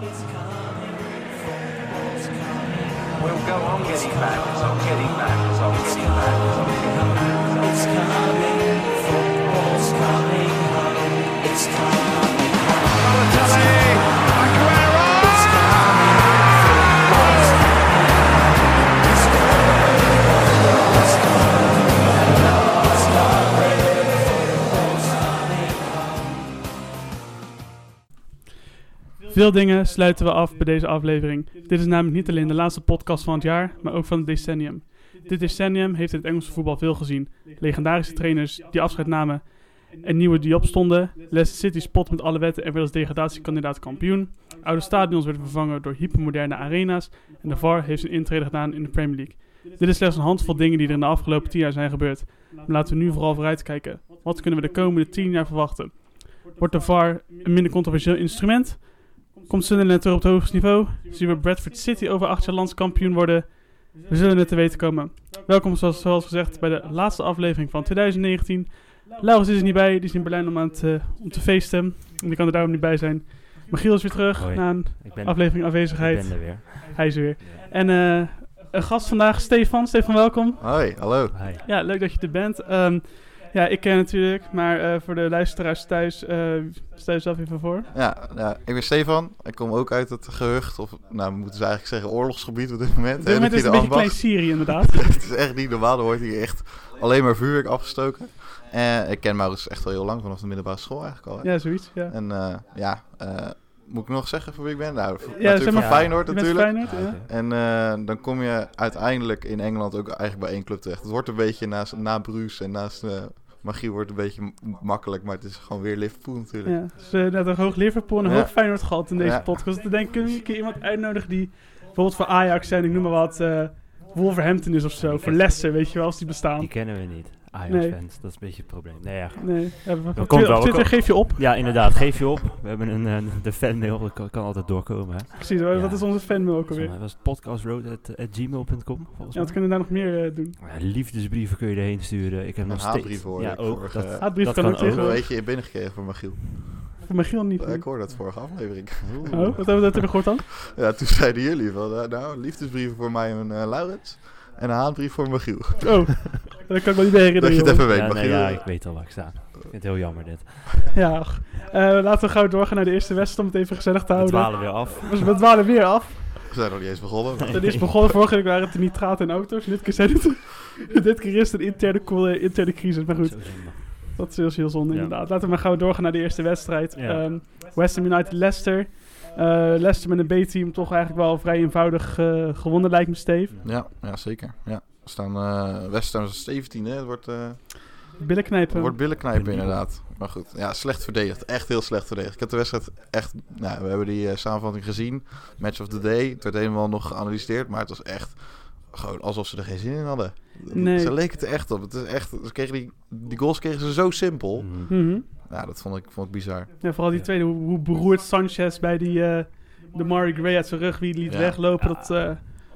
We'll go on getting back, it's on getting back, it's on getting back, it's on getting back. It's coming, football's coming home. It's coming Veel dingen sluiten we af bij deze aflevering. Dit is namelijk niet alleen de laatste podcast van het jaar, maar ook van het decennium. Dit decennium heeft het Engelse voetbal veel gezien. Legendarische trainers die afscheid namen en nieuwe die opstonden. Leicester City spot met alle wetten en werd als degradatiekandidaat kampioen. Oude stadions werden vervangen door hypermoderne arena's. En de VAR heeft zijn intrede gedaan in de Premier League. Dit is slechts een handvol dingen die er in de afgelopen tien jaar zijn gebeurd. Maar laten we nu vooral vooruitkijken. Wat kunnen we de komende tien jaar verwachten? Wordt de VAR een minder controversieel instrument? Komt Sunderland terug op het hoogste niveau? Zien we Bradford City over acht jaar landskampioen worden? We zullen het te weten komen. Welkom zoals, zoals gezegd bij de laatste aflevering van 2019. Laurens is er niet bij, die is in Berlijn om, aan het, eh, om te feesten. En die kan er daarom niet bij zijn. Michiel is weer terug Hoi. na een Ik ben, aflevering ik afwezigheid. ben er weer. Hij is er weer. En eh, een gast vandaag, Stefan. Stefan, welkom. Hoi, hallo. Hi. Ja, leuk dat je er bent. Ehm, ja, ik ken natuurlijk, maar eh, voor de luisteraars thuis, eh stel jezelf even voor. Ja, ja, ik ben Stefan. Ik kom ook uit het gehucht, of nou, we moeten ze eigenlijk zeggen oorlogsgebied op dit moment. Op dit moment is het een beetje klein Syrië inderdaad. het is echt niet normaal, er wordt hier echt alleen maar vuurwerk afgestoken. En ik ken Maurits echt al heel lang, vanaf de middelbare school eigenlijk al. hè. Ja, zoiets. Ja. En eh, ja, eh, moet ik nog zeggen voor wie ik ben? Nou, voor- Ja, natuurlijk zeg maar- van Feyenoord natuurlijk. Feyenoord, ja. oké. En eh, dan kom je uiteindelijk in Engeland ook eigenlijk bij één club terecht. Het wordt een beetje naast, na Bruce en naast eh Magie wordt een beetje makkelijk, maar het is gewoon weer Liverpool natuurlijk. Ja, dus uh, net een hoog Liverpool en een Ja. hoog Feyenoord gehad in deze Ja. podcast. Dan denk ik, kunnen we een keer iemand uitnodigen die bijvoorbeeld voor Ajax zijn, ik noem maar wat, eh, Wolverhampton is of zo. Voor Leicester, weet je wel, als die bestaan. Die kennen we niet. Nee. Ajax-fans, dat is een beetje het probleem. Nee, ja. goed. Nee, ja, Dat Twi- komt wel, dat Twitter geef je op. Ja, inderdaad. Geef je op. We hebben een, eh, de fanmail. Dat kan, kan altijd doorkomen. Hè. Precies, Ja. wat is onze fanmail ook alweer? mij was podcastroad.gmail.com. Volgens Ja, wat kunnen we daar nog meer eh, doen? Ja, liefdesbrieven kun je erheen sturen. Ik heb Een nog steeds... haatbrief hoorde ja, ik ook. vorige- Dat, Haatbrief dat kan kan ook ook. Hoeveel tegenwoordig. weet je binnengekregen van Michiel? Voor Michiel niet. Ik hoorde dat vorige aflevering. Oh, wat hebben we dat gehoord dan? Ja, toen zeiden jullie van, eh, nou, liefdesbrieven voor mij en eh Laurens. En een haatbrief voor Michiel. Oh, dat kan ik me niet meer herinneren. Dat je het even weet, ja, nee, ja, ik weet al waar ik sta. Ik vind het heel jammer dit. Ja, ach. Eh, laten we gauw doorgaan naar de eerste wedstrijd om het even gezellig te We houden. dwalen weer af. We dwalen weer af. We zijn nog niet eens begonnen. Het is begonnen, vorige week waren het de nitraten en auto's. Dit keer, zijn het, dit keer is het een interne, coole- interne crisis. Maar goed, dat is heel, heel zonde Ja. inderdaad. Laten we maar gauw doorgaan naar de eerste wedstrijd. Ja. Ehm, West Ham United Leicester. Eh, Leicester met een B-team toch eigenlijk wel vrij eenvoudig eh, gewonnen lijkt me, Steve. Ja, ja, zeker. Ja. We staan eh West Ham is 17, hè. Het wordt, eh, Billen knijpen. het wordt billen knijpen Billen inderdaad. Maar goed, ja, slecht verdedigd. Echt heel slecht verdedigd. Ik heb de wedstrijd echt... Nou, we hebben die samenvatting gezien. Match of the day. Het werd helemaal nog geanalyseerd. Maar het was echt gewoon alsof ze er geen zin in hadden. Nee. Ze leken het er echt op. Het is echt, ze kregen die, die goals kregen ze zo simpel. Mhm. Mhm. Ja, dat vond ik, vond ik bizar. Ja, vooral die Ja. tweede, hoe, hoe beroerd Sanchez bij die, eh de Mari Gray uit zijn rug wie liet Ja. weglopen. Ja. Dat eh,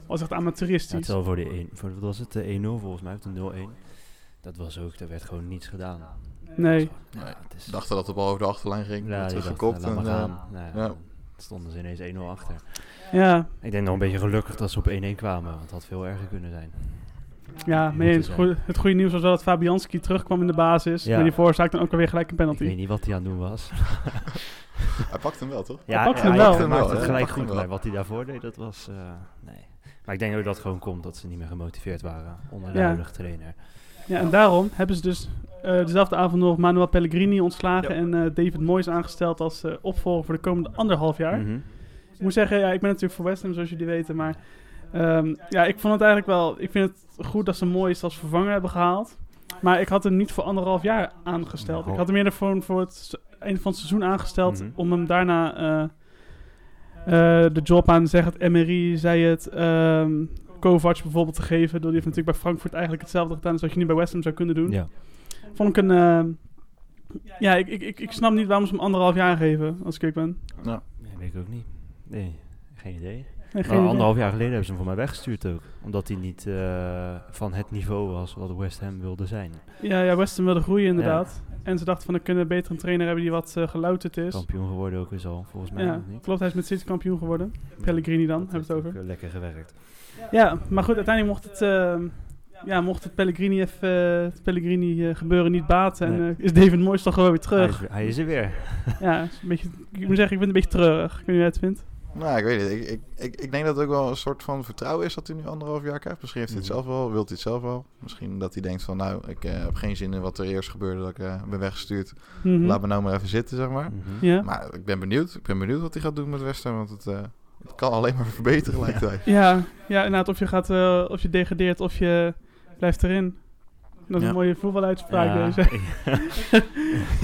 was echt Ja, amateuristisch. zal voor de 1, voor, wat was het, de 1-0 volgens mij, of de 0-1. Dat was ook, er werd gewoon niets gedaan. nee. Nee. Ja, het is, dachten dat de bal over de achterlijn ging. ja, dacht, teruggekopt. laat en, maar eh, gaan. Nou, ja, ja. dan stonden ze ineens 1-0 achter. Ja, Ik denk nog een beetje gelukkig dat ze op 1-1 kwamen, want het had veel erger kunnen zijn. Ja Moet mee eens. zijn. Goeie- het goede nieuws was wel dat Fabianski terugkwam in de basis. Ja. Maar die veroorzaakte dan ook alweer gelijk een Ik penalty. weet niet wat hij aan het doen was. Hij pakt hem wel, toch? Ja, pakt ja, hem hij wel. maakte Hij het pakt hem gelijk goed, maar wat hij daarvoor deed, dat was... eh, nee. Maar ik denk ook dat het gewoon komt dat ze niet meer gemotiveerd waren onder de Ja. huidige trainer. Ja, en daarom hebben ze dus eh, dezelfde avond nog Manuel Pellegrini ontslagen Ja. en eh, David Moyes aangesteld als eh, opvolger voor de komende anderhalf jaar. Mhm. Ik moet zeggen, ja, ik ben natuurlijk voor West Ham, zoals jullie weten, maar ehm, ja, ik vond het eigenlijk wel, ik vind het goed dat ze Moyes als vervanger hebben gehaald. Maar ik had hem niet voor anderhalf jaar aangesteld. Nou. Ik had hem eerder voor, voor het einde van het seizoen aangesteld Mhm. om hem daarna eh, eh, de job aan, zeg het MRI, zei het, ehm Kovac bijvoorbeeld te geven. Die heeft natuurlijk bij Frankfurt eigenlijk hetzelfde gedaan als wat je nu bij West Ham zou kunnen doen. Ja. Vond ik een, ehm, ja, ik, ik, ik, ik snap niet waarom ze hem anderhalf jaar geven, als ik ik ben. Ja. Nee, weet ik ook niet. Nee, geen idee. Idee. anderhalf jaar geleden hebben ze hem voor mij weggestuurd ook. Omdat hij niet eh, van het niveau was wat West Ham wilde zijn. Ja, ja, West Ham wilde groeien inderdaad. En ze dachten van, dan kunnen we beter een trainer hebben die wat eh, gelouterd is. Kampioen geworden ook is al, volgens mij. Ja, niet? klopt. Hij is met City kampioen geworden. Pellegrini dan, hebben we het over. eh, lekker gewerkt. Ja, maar goed, uiteindelijk mocht het, eh, ja, mocht het Pellegrini, even, het Pellegrini gebeuren niet baten. En Nee. is David Moyes toch gewoon weer Hij terug. is, hij is er weer. Ja, is een beetje, ik moet zeggen, ik vind het een beetje treurig. Ik weet niet hoe jij het vindt. Nou, ik weet niet. Ik, ik, ik, ik denk dat het ook wel een soort van vertrouwen is dat hij nu anderhalf jaar krijgt. Misschien heeft hij het Mhm. zelf wel, wilt hij het zelf wel. Misschien dat hij denkt van, nou, ik eh, heb geen zin in wat er eerst gebeurde, dat ik eh, ben weggestuurd. Mhm. Laat me nou maar even zitten, zeg maar. Mhm. Ja. Maar ik ben benieuwd. Ik ben benieuwd wat hij gaat doen met West Ham, want het, eh, het kan alleen maar verbeteren, lijkt mij. Ja, ja, inderdaad, of je gaat, eh, of je degradeert of je blijft erin. Dat is Ja. een mooie voetbaluitspraak Ja, deze. ja.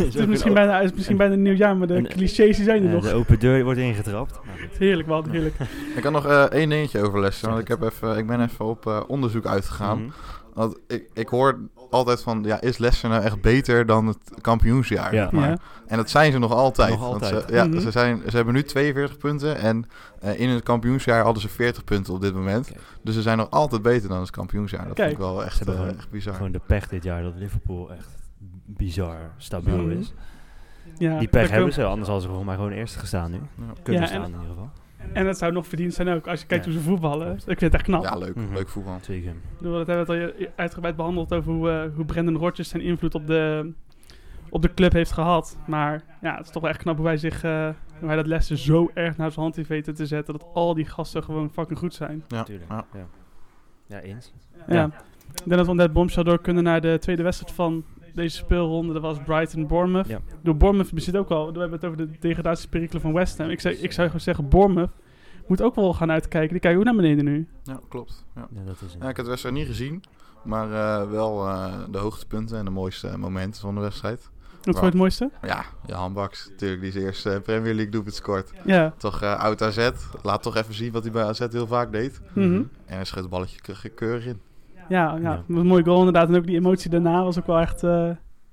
Het is misschien bijna, het is misschien bijna een nieuw jaar, maar de clichés die zijn er nog. de open deur wordt ingetrapt. Heerlijk, wel heerlijk. Ik kan nog eh, één dingetje overlessen, want ik, heb even, ik ben even op eh, onderzoek uitgegaan. Mhm. Want ik, ik hoor altijd van, ja, is Leicester nou echt beter dan het kampioensjaar? Ja. zeg maar. Ja. En dat zijn ze nog altijd. Nog want altijd. Ze, ja, Mhm. ze, zijn, ze hebben nu 42 punten en eh, in het kampioensjaar hadden ze 40 punten op dit moment. Dus ze zijn nog altijd beter dan het kampioensjaar. Dat Kijk. vind ik wel echt, eh, gewoon- echt bizar. Gewoon de pech dit jaar dat Liverpool echt bizar stabiel Mhm. is. Ja, Die pech hebben ze, anders hadden ze volgens mij gewoon eerst gestaan nu. Ja. Kunnen Ja, staan en- in ieder geval. En dat zou nog verdiend zijn ook, als je kijkt Ja. hoe ze voetballen. Ik vind het echt knap. Ja, leuk. Mhm. Leuk voetbal. Zeker. Dat hebben we het al uitgebreid behandeld over hoe, eh, hoe Brendan Rodgers zijn invloed op de, op de club heeft gehad. Maar ja, het is toch wel echt knap hoe hij, zich, eh, hoe hij dat Leicester zo erg naar zijn hand heeft weten te zetten. Dat al die gasten gewoon fucking goed zijn. Ja. Natuurlijk. Ja. Ja. Ja, eens. Ja. Ja. Ik denk dat we net bombshell door kunnen naar de tweede wedstrijd van deze speelronde. Dat was Brighton-Bournemouth. Ja. Door Bournemouth bezit ook al. We hebben het over de degradatieperikelen van West Ham. Ik, zou- ik zou gewoon zeggen, Bournemouth moet ook wel gaan uitkijken. Die kijken ook naar beneden nu. Ja, klopt. Ja. Ja, dat is Ja, ik heb de wedstrijd niet gezien, maar eh, wel eh, de hoogtepunten en de mooiste momenten van de wedstrijd. Wat vond je het mooiste? Ja, Jan Baks, natuurlijk, die zijn eerste eh, Premier League doelpunt scoort. Ja. Toch eh, oud AZ, laat toch even zien wat hij bij AZ heel vaak deed. Mhm. En hij schoot het balletje ke- keurig in. Ja, ja, dat een mooie goal inderdaad. En ook die emotie daarna was ook wel echt... eh,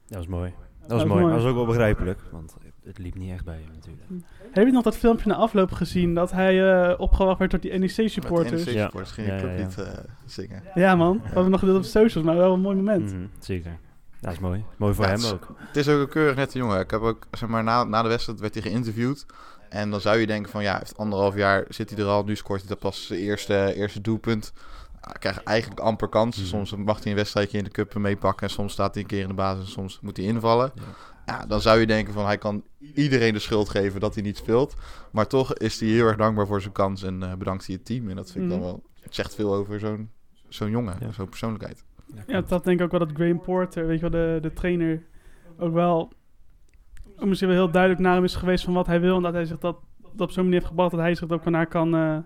Dat was mooi. Dat was was mooi. mooi. Dat was ook wel begrijpelijk, want het liep niet echt bij hem natuurlijk. Heb je nog dat filmpje na afloop gezien dat hij eh, opgewacht werd door die NEC-supporters? Met de Ja. NEC-supporters ging Ja, ik ook ja, ja. niet eh, zingen. Ja man, we hebben nog gedeeld op socials, maar wel een mooi moment. Mhm, Zeker. Dat is mooi. Mooi voor Ja, hem het is- ook. Het is ook een keurig nette jongen. Ik heb ook, zeg maar, na, na de wedstrijd werd hij geïnterviewd. En dan zou je denken van, ja, heeft anderhalf jaar zit hij er al. Nu scoort hij dat pas zijn eerste, eerste doelpunt. Hij krijgt eigenlijk amper kans. Mhm. Soms mag hij een wedstrijdje in de cup meepakken. En soms staat hij een keer in de basis en soms moet hij invallen. Ja. Ja, dan zou je denken van, hij kan iedereen de schuld geven dat hij niet speelt. Maar toch is hij heel erg dankbaar voor zijn kans en eh, bedankt hij het team. En dat vind ik dan Mhm. wel, het zegt veel over zo'n zo'n jongen, Ja. zo'n persoonlijkheid. Ja, dat denk ik ook wel dat Graham Porter, weet je wel, de, de trainer, ook wel misschien wel heel duidelijk naar hem is geweest van wat hij wil. En dat hij zich dat, dat op zo'n manier heeft gebracht dat hij zich ook naar kan, eh,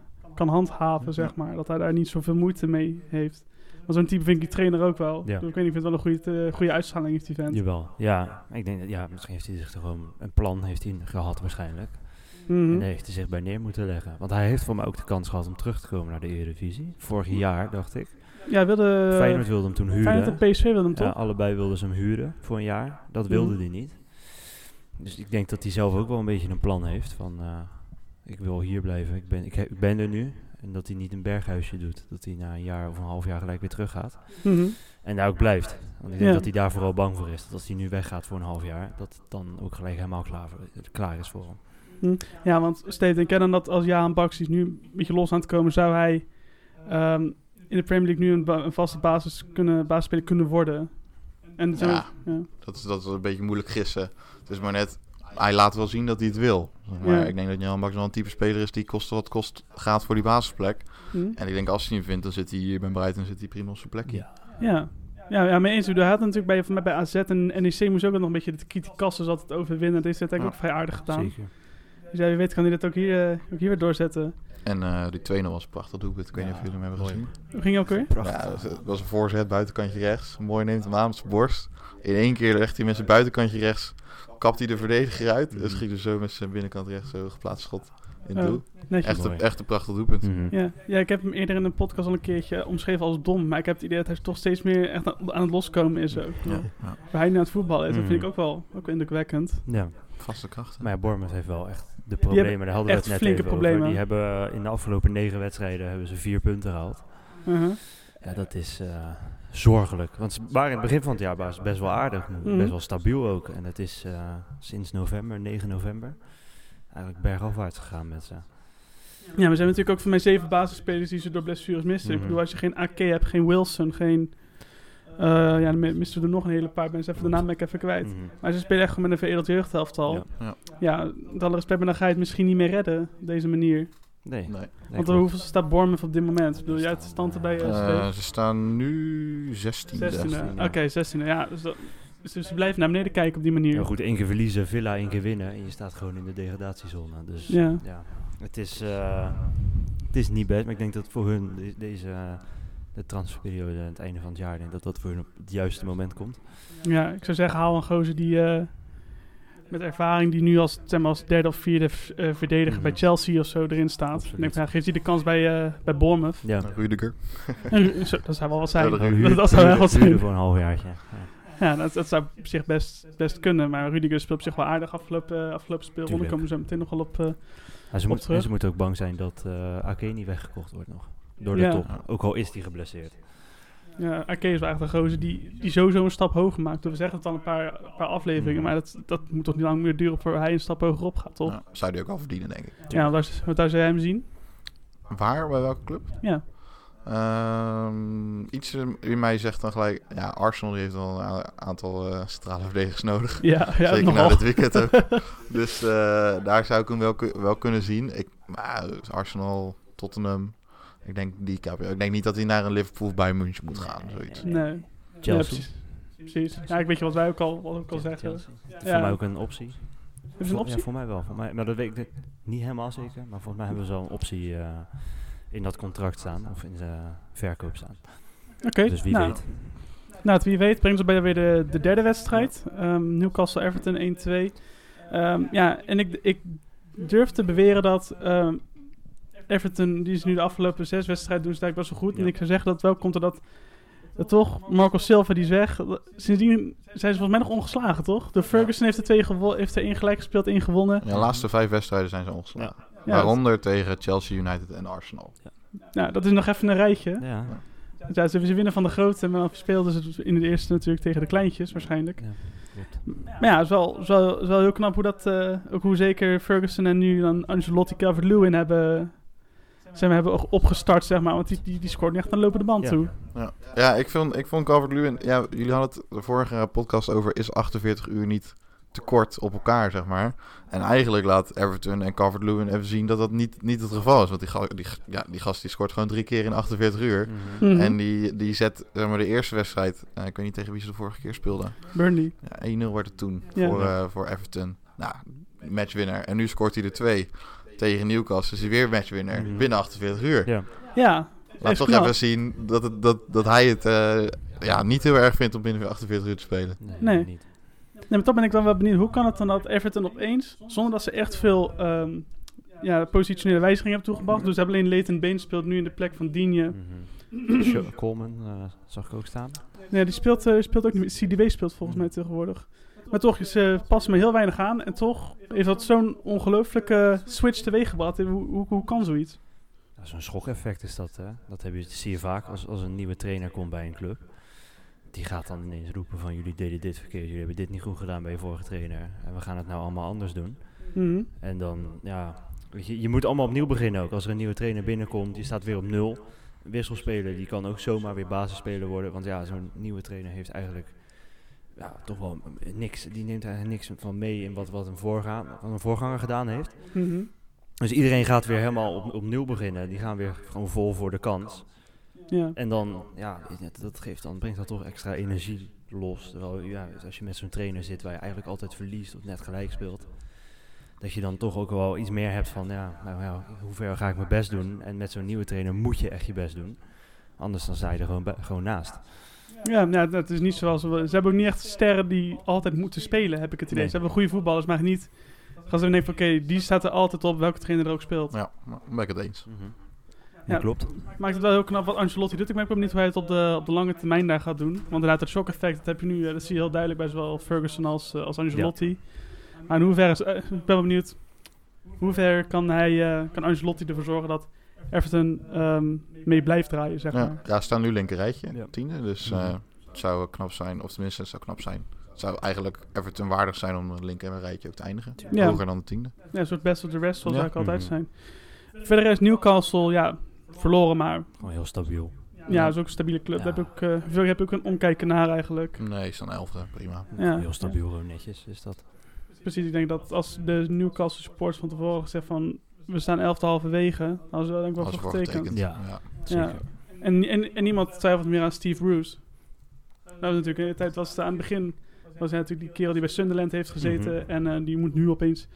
kan handhaven, zeg maar. Dat hij daar niet zoveel moeite mee heeft. Maar zo'n type vind ik die trainer ook wel. Ja. Ik weet niet, ik vind het wel een goede, eh, goede uitstraling heeft die vent. Jawel. Ja, ik denk dat, ja, misschien heeft hij zich gewoon een plan heeft hij gehad waarschijnlijk. Mhm. En daar heeft hij zich bij neer moeten leggen. Want hij heeft voor mij ook de kans gehad om terug te komen naar de Eredivisie. Vorig jaar, dacht ik. Ja, wilde... Feyenoord wilde hem toen huren. Feyenoord en PSV wilde hem Ja, toch? allebei wilden ze hem huren voor een jaar. Dat wilde Mhm. hij niet. Dus ik denk dat hij zelf ook wel een beetje een plan heeft van... eh, ik wil hier blijven, ik ben, ik, ben er nu. En dat hij niet een berghuisje doet. Dat hij na een jaar of een half jaar gelijk weer terug gaat. Mhm. En daar ook blijft. Want ik denk Ja. dat hij daar vooral bang voor is. Dat als hij nu weggaat voor een half jaar... dat het dan ook gelijk helemaal klaar, klaar is voor hem. Ja, want Steven, dan dat als Jaan Baks is nu een beetje los aan het komen, zou hij ehm, in de Premier League nu een, ba- een vaste basis kunnen, basisspeler kunnen worden? En zo, Ja. ja. Dat is, dat is een beetje moeilijk gissen. Het is maar net, hij laat wel zien dat hij het wil. Maar Ja. ik denk dat Jan Baks wel een type speler is die kost wat kost gaat voor die basisplek. Hm? En ik denk als hij hem vindt, dan zit hij hier bij Brighton zit hij prima op zijn plekje. Ja. Ja. Ja, ja, mee eens. Hij had natuurlijk bij, mij bij AZ en NEC moest ook nog een beetje de kritiekassen altijd overwinnen. Dat is dat eigenlijk Ja. ook vrij aardig gedaan. Zeker. Dus ja, wie weet kan hij dat ook hier, eh, ook hier weer doorzetten. En eh, die 2-0 was prachtig doelpunt. Ik weet niet of jullie hem hebben gezien. Hoe ging hij ook weer? Ja, dat was- het was een voorzet, buitenkantje rechts. Mooi neemt hem aan met zijn borst. In één keer legt hij met zijn buitenkantje rechts. Kapt hij de verdediger uit. En Mhm. schiet er zo met zijn binnenkant rechts zo geplaatst schot in Oh, doel. Netjes. Echt, een, echt een prachtig doelpunt. Mhm. Ja. ja, ik heb hem eerder in een podcast al een keertje omschreven als dom. Maar ik heb het idee dat hij toch steeds meer echt aan, het loskomen is ook. Ja, ja. Waar hij nu aan het voetballen is, dat vind Mhm. ik ook wel, ook wel indrukwekkend. Ja. Vaste krachten. Maar ja, Bournemouth heeft wel echt de problemen. Daar hadden we het net flinke even problemen. over. Die hebben eh, in de afgelopen negen wedstrijden hebben ze vier punten gehaald. Uh-huh. Ja, dat is eh, zorgelijk. Want ze waren in het begin van het jaar best wel aardig. Mhm. Best wel stabiel ook. En het is eh, sinds november, 9 november, eigenlijk bergafwaarts gegaan met ze. Ja, maar ze hebben natuurlijk ook van mijn zeven basisspelers die ze door blessures missen. Ik Mhm. bedoel, als je geen AK hebt, geen Wilson, geen... eh, ja, dan mi- misten we er nog een hele paar mensen. Even de naam ben ik even kwijt. Mhm. Maar ze spelen echt gewoon met een veredeld jeugdhelftal. Ja. Ja. Ja. met alle respect, maar dan ga je het misschien niet meer redden op deze manier. Nee, Nee. nee, Want klopt. hoeveel staat Bournemouth op dit moment? Ik bedoel, je uit de stand erbij? eh, Eh, ze staan nu 16. 16 16e. Oké, 16 Ja, dus, dat, dus ze blijven naar beneden kijken op die manier. Ja, goed, één keer verliezen, Villa één keer winnen en je staat gewoon in de degradatiezone. Dus Ja. ja, het, is, eh, het is niet best, maar ik denk dat voor hun de- deze eh, de transferperiode aan het einde van het jaar, ik denk dat dat voor hun op het juiste moment komt. Ja, ik zou zeggen, haal een gozer die eh, met ervaring, die nu als, zeg maar, als derde of vierde eh, verdediger Mhm. bij Chelsea of zo erin staat. Absoluut. Ik denk, van, ja, geeft hij de kans bij, eh, bij Bournemouth. Ja, Rudiger. En Ru- zo, dat zou wel wat zijn. Ja, dat zou wel wat zijn. voor een halfjaartje. Ja. Ja, dat, dat zou op zich best, best kunnen. Maar Rudiger speelt op zich wel aardig afgelopen, afgelopen speelronde. Tuurlijk. komen we zo meteen nog wel op. eh, Maar ze, Op moet, terug. en ze moeten ook bang zijn dat eh Ake niet weggekocht wordt nog. Door de Ja. top. Ook al is die geblesseerd. Ja, Ake is wel echt een gozer die, die sowieso een stap hoger maakt. We zeggen het al een paar, een paar afleveringen, Mhm. maar dat, dat moet toch niet lang meer duren voor hij een stap hoger op gaat, toch? Ja, zou die ook al verdienen, denk ik. Ja, want daar, want daar zou jij hem zien. Waar? Bij welke club? Ja. Ehm, iets in mij zegt dan gelijk... Ja, Arsenal heeft wel een aantal eh centrale verdedigers nodig. Ja, ja Zeker nogal. na dit weekend ook. dus eh, daar zou ik hem wel, wel kunnen zien. Ik, maar Arsenal, Tottenham... Ik denk, die ik denk niet dat hij naar een Liverpool bij München moet gaan. Zoiets. Nee. Ja, Chelsea. precies. precies. Ja, ik weet je wat wij ook al, wat ook al zeggen. Chelsea. Ja. Voor mij ook een optie. Hebben ze een optie? Ja, voor mij wel. Voor mij, maar dat weet ik niet- helemaal zeker. Maar volgens mij hebben ze wel een optie eh, in dat contract staan. Of in de verkoop staan. Oké, Dus wie nou, weet. Nou, het wie weet brengt ons bij weer de, de derde wedstrijd. Ehm, Newcastle-Everton 1-2. Ehm, ja, en ik, ik durf te beweren dat ehm, Everton, die is nu de afgelopen zes wedstrijden doen ze het eigenlijk best wel goed. Ja. En ik zou zeggen dat het wel komt doordat dat toch Marco Silva die is weg. Sindsdien zijn ze volgens mij nog ongeslagen, toch? De Ferguson heeft er twee gewo- heeft er één gelijk gespeeld, één gewonnen. Ja, de laatste vijf wedstrijden zijn ze ongeslagen. Ja, Waaronder tegen Chelsea United en Arsenal. nou, dat is nog even een rijtje. Ja, Ja, ze, ze winnen van de grote, maar dan speelden ze in de eerste natuurlijk tegen de kleintjes waarschijnlijk. ja klopt. Maar ja, het is wel, is wel, is wel heel knap hoe dat, eh, ook hoe zeker Ferguson en nu dan Angelotti Calvert-Lewin hebben, zijn we hebben ook opgestart, zeg maar. Want die, die, die scoort niet echt aan de lopende band Ja. toe. Ja, ja ik, vond, ik vond Calvert-Lewin... Ja, jullie hadden het de vorige podcast over... Is 48 uur niet te kort op elkaar, zeg maar. En eigenlijk laat Everton en Calvert-Lewin even zien... dat dat niet, niet het geval is. Want die, die, ja, die gast die scoort gewoon drie keer in 48 uur. Mhm. Mhm. En die, die zet zeg maar, de eerste wedstrijd... eh, ik weet niet tegen wie ze de vorige keer speelden. Burnley. Ja, 1-0 werd het toen Ja. voor, eh, voor Everton. Nou, matchwinnaar. En nu scoort hij er twee tegen Newcastle. Is hij weer matchwinnaar Mhm. binnen 48 uur. Ja, Ja, Laat toch knap. even zien dat, het, dat, dat hij het eh, ja, niet heel erg vindt om binnen 48 uur te spelen. nee, Nee. niet. nee, maar toch ben ik dan wel benieuwd. Hoe kan het dan dat Everton opeens, zonder dat ze echt veel ehm, ja, positionele wijzigingen hebben toegebracht. Dus ze hebben alleen Leighton Baines speelt nu in de plek van Digne. Mhm. Sho- Coleman eh, zag ik ook staan. Nee, die speelt, eh, speelt ook niet meer. CDW speelt volgens mij tegenwoordig. Maar toch, ze passen me heel weinig aan. En toch heeft dat zo'n ongelooflijke switch teweeggebracht. Hoe, hoe, hoe kan zoiets? Ja, Zo'n schokeffect is dat, hè. Dat heb je, zie je vaak als, als een nieuwe trainer komt bij een club. Die gaat dan ineens roepen van jullie deden dit verkeerd, jullie hebben dit niet goed gedaan bij je vorige trainer. En we gaan het nou allemaal anders doen. Mhm. En dan, ja, weet je, je moet allemaal opnieuw beginnen ook. Als er een nieuwe trainer binnenkomt, die staat weer op nul. Een wisselspeler, die kan ook zomaar weer basisspeler worden. Want ja, zo'n nieuwe trainer heeft eigenlijk ja, toch wel eh, niks. Die neemt eigenlijk niks van mee in wat, wat, een, voorga wat een voorganger gedaan heeft. Mhm. Dus iedereen gaat weer helemaal op, opnieuw beginnen. Die gaan weer gewoon vol voor de kans. Ja. En dan, ja, dat- geeft dan, brengt dat toch extra energie los. Terwijl, ja, als je met zo'n trainer zit waar je eigenlijk altijd verliest of net gelijk speelt. Dat je dan toch ook wel iets meer hebt van, ja, nou ja, hoe ver ga ik mijn best doen? En met zo'n nieuwe trainer moet je echt je best doen. Anders dan sta je er gewoon, gewoon naast. Ja, nou, dat is niet zoals... we- Ze hebben ook niet echt sterren die altijd moeten spelen, heb ik het idee. Nee. Ze hebben goede voetballers, maar niet... Gaan ze denken van, oké, die staat er altijd op, welke trainer er ook speelt. Ja, dan ben ik het eens. Ja, Ja. klopt. Maakt het wel heel knap wat Ancelotti doet. Ik ben ook benieuwd hoe hij het op de, op de lange termijn daar gaat doen. Want inderdaad, het shock effect, dat heb je nu, eh, dat zie je heel duidelijk bij zowel Ferguson als, eh, als Ancelotti. Maar in hoeverre, is- eh, ik ben wel benieuwd, hoe ver kan hij, eh, kan Ancelotti ervoor zorgen dat Everton ehm, mee blijft draaien, zeg Ja, maar. ja staan nu linker rijtje, Ja. tiende. Dus Mhm. eh, het zou knap zijn, of tenminste het zou knap zijn. Het zou eigenlijk Everton waardig zijn om een linker rijtje ook te eindigen. Ja. Hoger dan de tiende. Ja, een soort best of the rest, zoals Ja. eigenlijk altijd Mhm. zijn. Verder is Newcastle, ja, verloren, maar Gewoon heel stabiel. ja, is ook een stabiele club. Ja. Daar heb ik, eh, veel heb ik een omkijken naar eigenlijk. Nee, staan elfde, prima. Ja. Heel stabiel, netjes is dat. Precies, ik denk dat als de Newcastle supporters van tevoren gezegd van, we staan elfde halverwege, ze wel denk ik wel Als voor getekend. Ja. Ja. Zeker. En, en, en niemand twijfelt meer aan Steve Bruce. Dat was natuurlijk in de tijd was het aan het begin was hij natuurlijk die kerel die bij Sunderland heeft gezeten Mhm. en eh, die moet nu opeens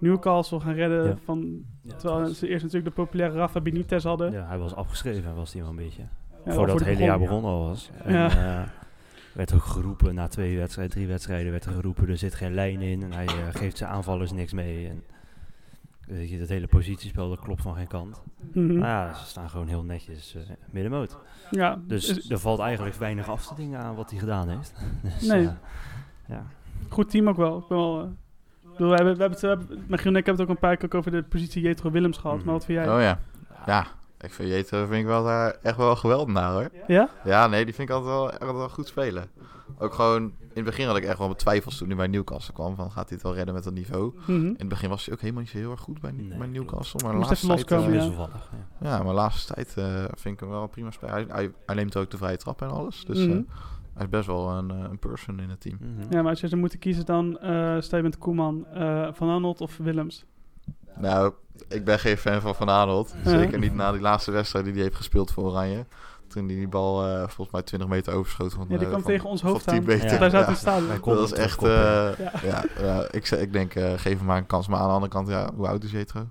Newcastle gaan redden Ja. van Ja, terwijl was- ze eerst natuurlijk de populaire Rafa Benitez hadden. ja, hij was afgeschreven, was hij wel een beetje. Ja, Voordat voor het hele jaar begon. begonnen al was. En, Ja. eh, werd ook geroepen, na twee wedstrijden, drie wedstrijden, werd er geroepen, er zit geen lijn in. En hij eh, geeft zijn aanvallers niks mee. En, weet je, dat hele positiespel, dat klopt van geen kant. Nou ja, ze staan gewoon heel netjes eh, middenmoot. Ja, Dus is- er valt eigenlijk weinig af te dingen aan wat hij gedaan heeft. dus, Nee. eh, ja. goed team ook wel. Ik ben wel eh, bedoel, we hebben, we hebben, het- we hebben, Michiel en ik hebben het ook een paar keer over de positie Jetro Willems gehad. Mhm. Maar wat vind jij? Oh ja. Ja, ik vind Jetro vind ik wel daar echt wel geweldig naar hoor. Ja? Ja, nee, die vind ik altijd wel, echt wel goed spelen. Ook gewoon, in het begin had ik echt wel mijn twijfels toen hij bij Newcastle kwam. Van gaat hij het wel redden met dat niveau? Mhm. In het begin was hij ook helemaal niet zo heel erg goed bij, Nee, bij. Newcastle. Maar laatste tijd, eh, ja. Ja. maar de laatste tijd eh, vind ik hem wel prima speler. Hij, hij, hij neemt ook de vrije trap en alles. Dus Mhm. eh, hij is best wel een, een person in het team. Mhm. Ja, maar als je zou moeten kiezen dan eh sta je met Koeman, eh, Van Arnold of Willems? Nou, ik ben geen fan van Van Aanholt. Ja. Zeker niet na die laatste wedstrijd die hij heeft gespeeld voor Oranje. Toen hij die bal eh, volgens mij 20 meter overschoten. Van, Ja, die eh, kwam van- tegen ons hoofd 10 aan. meter. Wij zaten Ja. Wij konden Dat is hem echt... eh, ja. Ik, zeg- ik denk, eh, geef hem maar een kans. Maar aan de andere kant, ja, hoe oud is Jetro?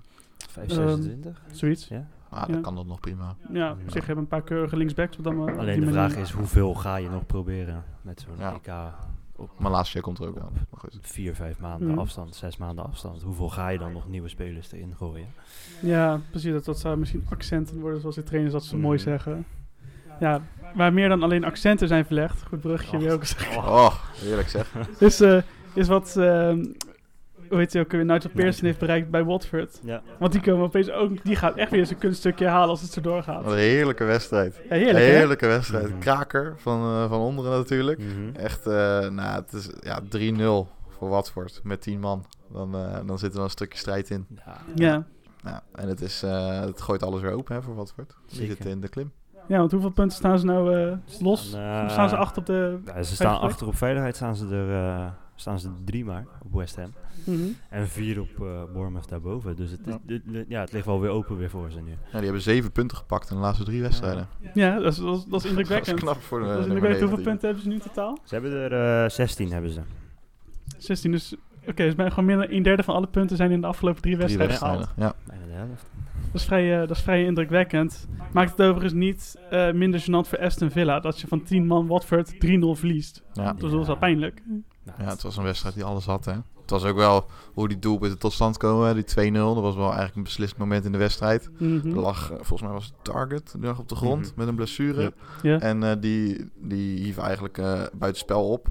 5, Ehm, 26. Zoiets. ja. Ah, Ja. dan kan dat nog prima. Ja, op zich hebben een paar keurige linksbacks. op dat maar op Alleen de vraag is, hoeveel ga je nog proberen met zo'n Ja. EK op Maar laatste jaar komt er ook aan. Maar goed. vier, vijf maanden Mhm. afstand, zes maanden afstand. Hoeveel ga je dan nog nieuwe spelers erin gooien? Ja, precies. Dat, dat zou misschien accenten worden, zoals de trainers dat zo mooi Mhm. zeggen. Ja, waar meer dan alleen accenten zijn verlegd. Goed bruggetje, Och. wil ik zeggen. Oh, heerlijk zeg. Is, eh, is wat, ehm, hoe heet hij ook weer, Nigel Pearson heeft bereikt bij Watford. Ja. Want die komen opeens ook, die gaat echt weer zijn kunststukje halen als het zo doorgaat. Wat een heerlijke wedstrijd. Ja, heerlijk hè? heerlijke wedstrijd. Mhm. Kraker van, eh, van onderen natuurlijk. Mhm. Echt, eh, nou, het is ja, 3-0 voor Watford met 10 man. Dan, eh, dan zit er wel een stukje strijd in. Ja. Ja. Ja, en het, is, eh, het gooit alles weer open hè, voor Watford. Zeker. zitten in de klim. Ja, want hoeveel punten staan ze nou eh, los? En, eh, staan ze achter op de... Ja, ze staan plek? achter op veiligheid, staan ze er eh, staan ze er drie maar op West Ham. Mhm. En vier op eh Bournemouth daarboven. Dus het, is, Ja. dit- dit- ja, het ligt wel weer open weer voor ze nu. Ja, die hebben 7 punten gepakt in de laatste drie wedstrijden. Ja, dat is, dat is, dat is Dat is indrukwekkend. knap voor de Dat is indrukwekkend. Hoeveel 19. punten hebben ze nu in totaal? Ze hebben er eh 16 hebben ze. 16, dus... Oké, dus bijna gewoon meer dan een derde van alle punten zijn in de afgelopen drie wedstrijden wedstrijden, gehaald. ja. Bijna de helft. Dat is vrij, eh, dat is vrij indrukwekkend. Maakt het overigens niet eh, minder gênant voor Aston Villa dat je van 10 man Watford 3-0 verliest. Ja. Dat was wel pijnlijk. Ja, het was een wedstrijd die alles had. Hè. Het was ook wel hoe die doelpunten tot stand komen. Die 2-0, dat was wel eigenlijk een beslissend moment in de wedstrijd. Mhm. Er lag, eh, volgens mij was het Target, die lag op de grond Mhm. met een blessure. Ja. Ja. En eh, die, die hief eigenlijk eh buitenspel op.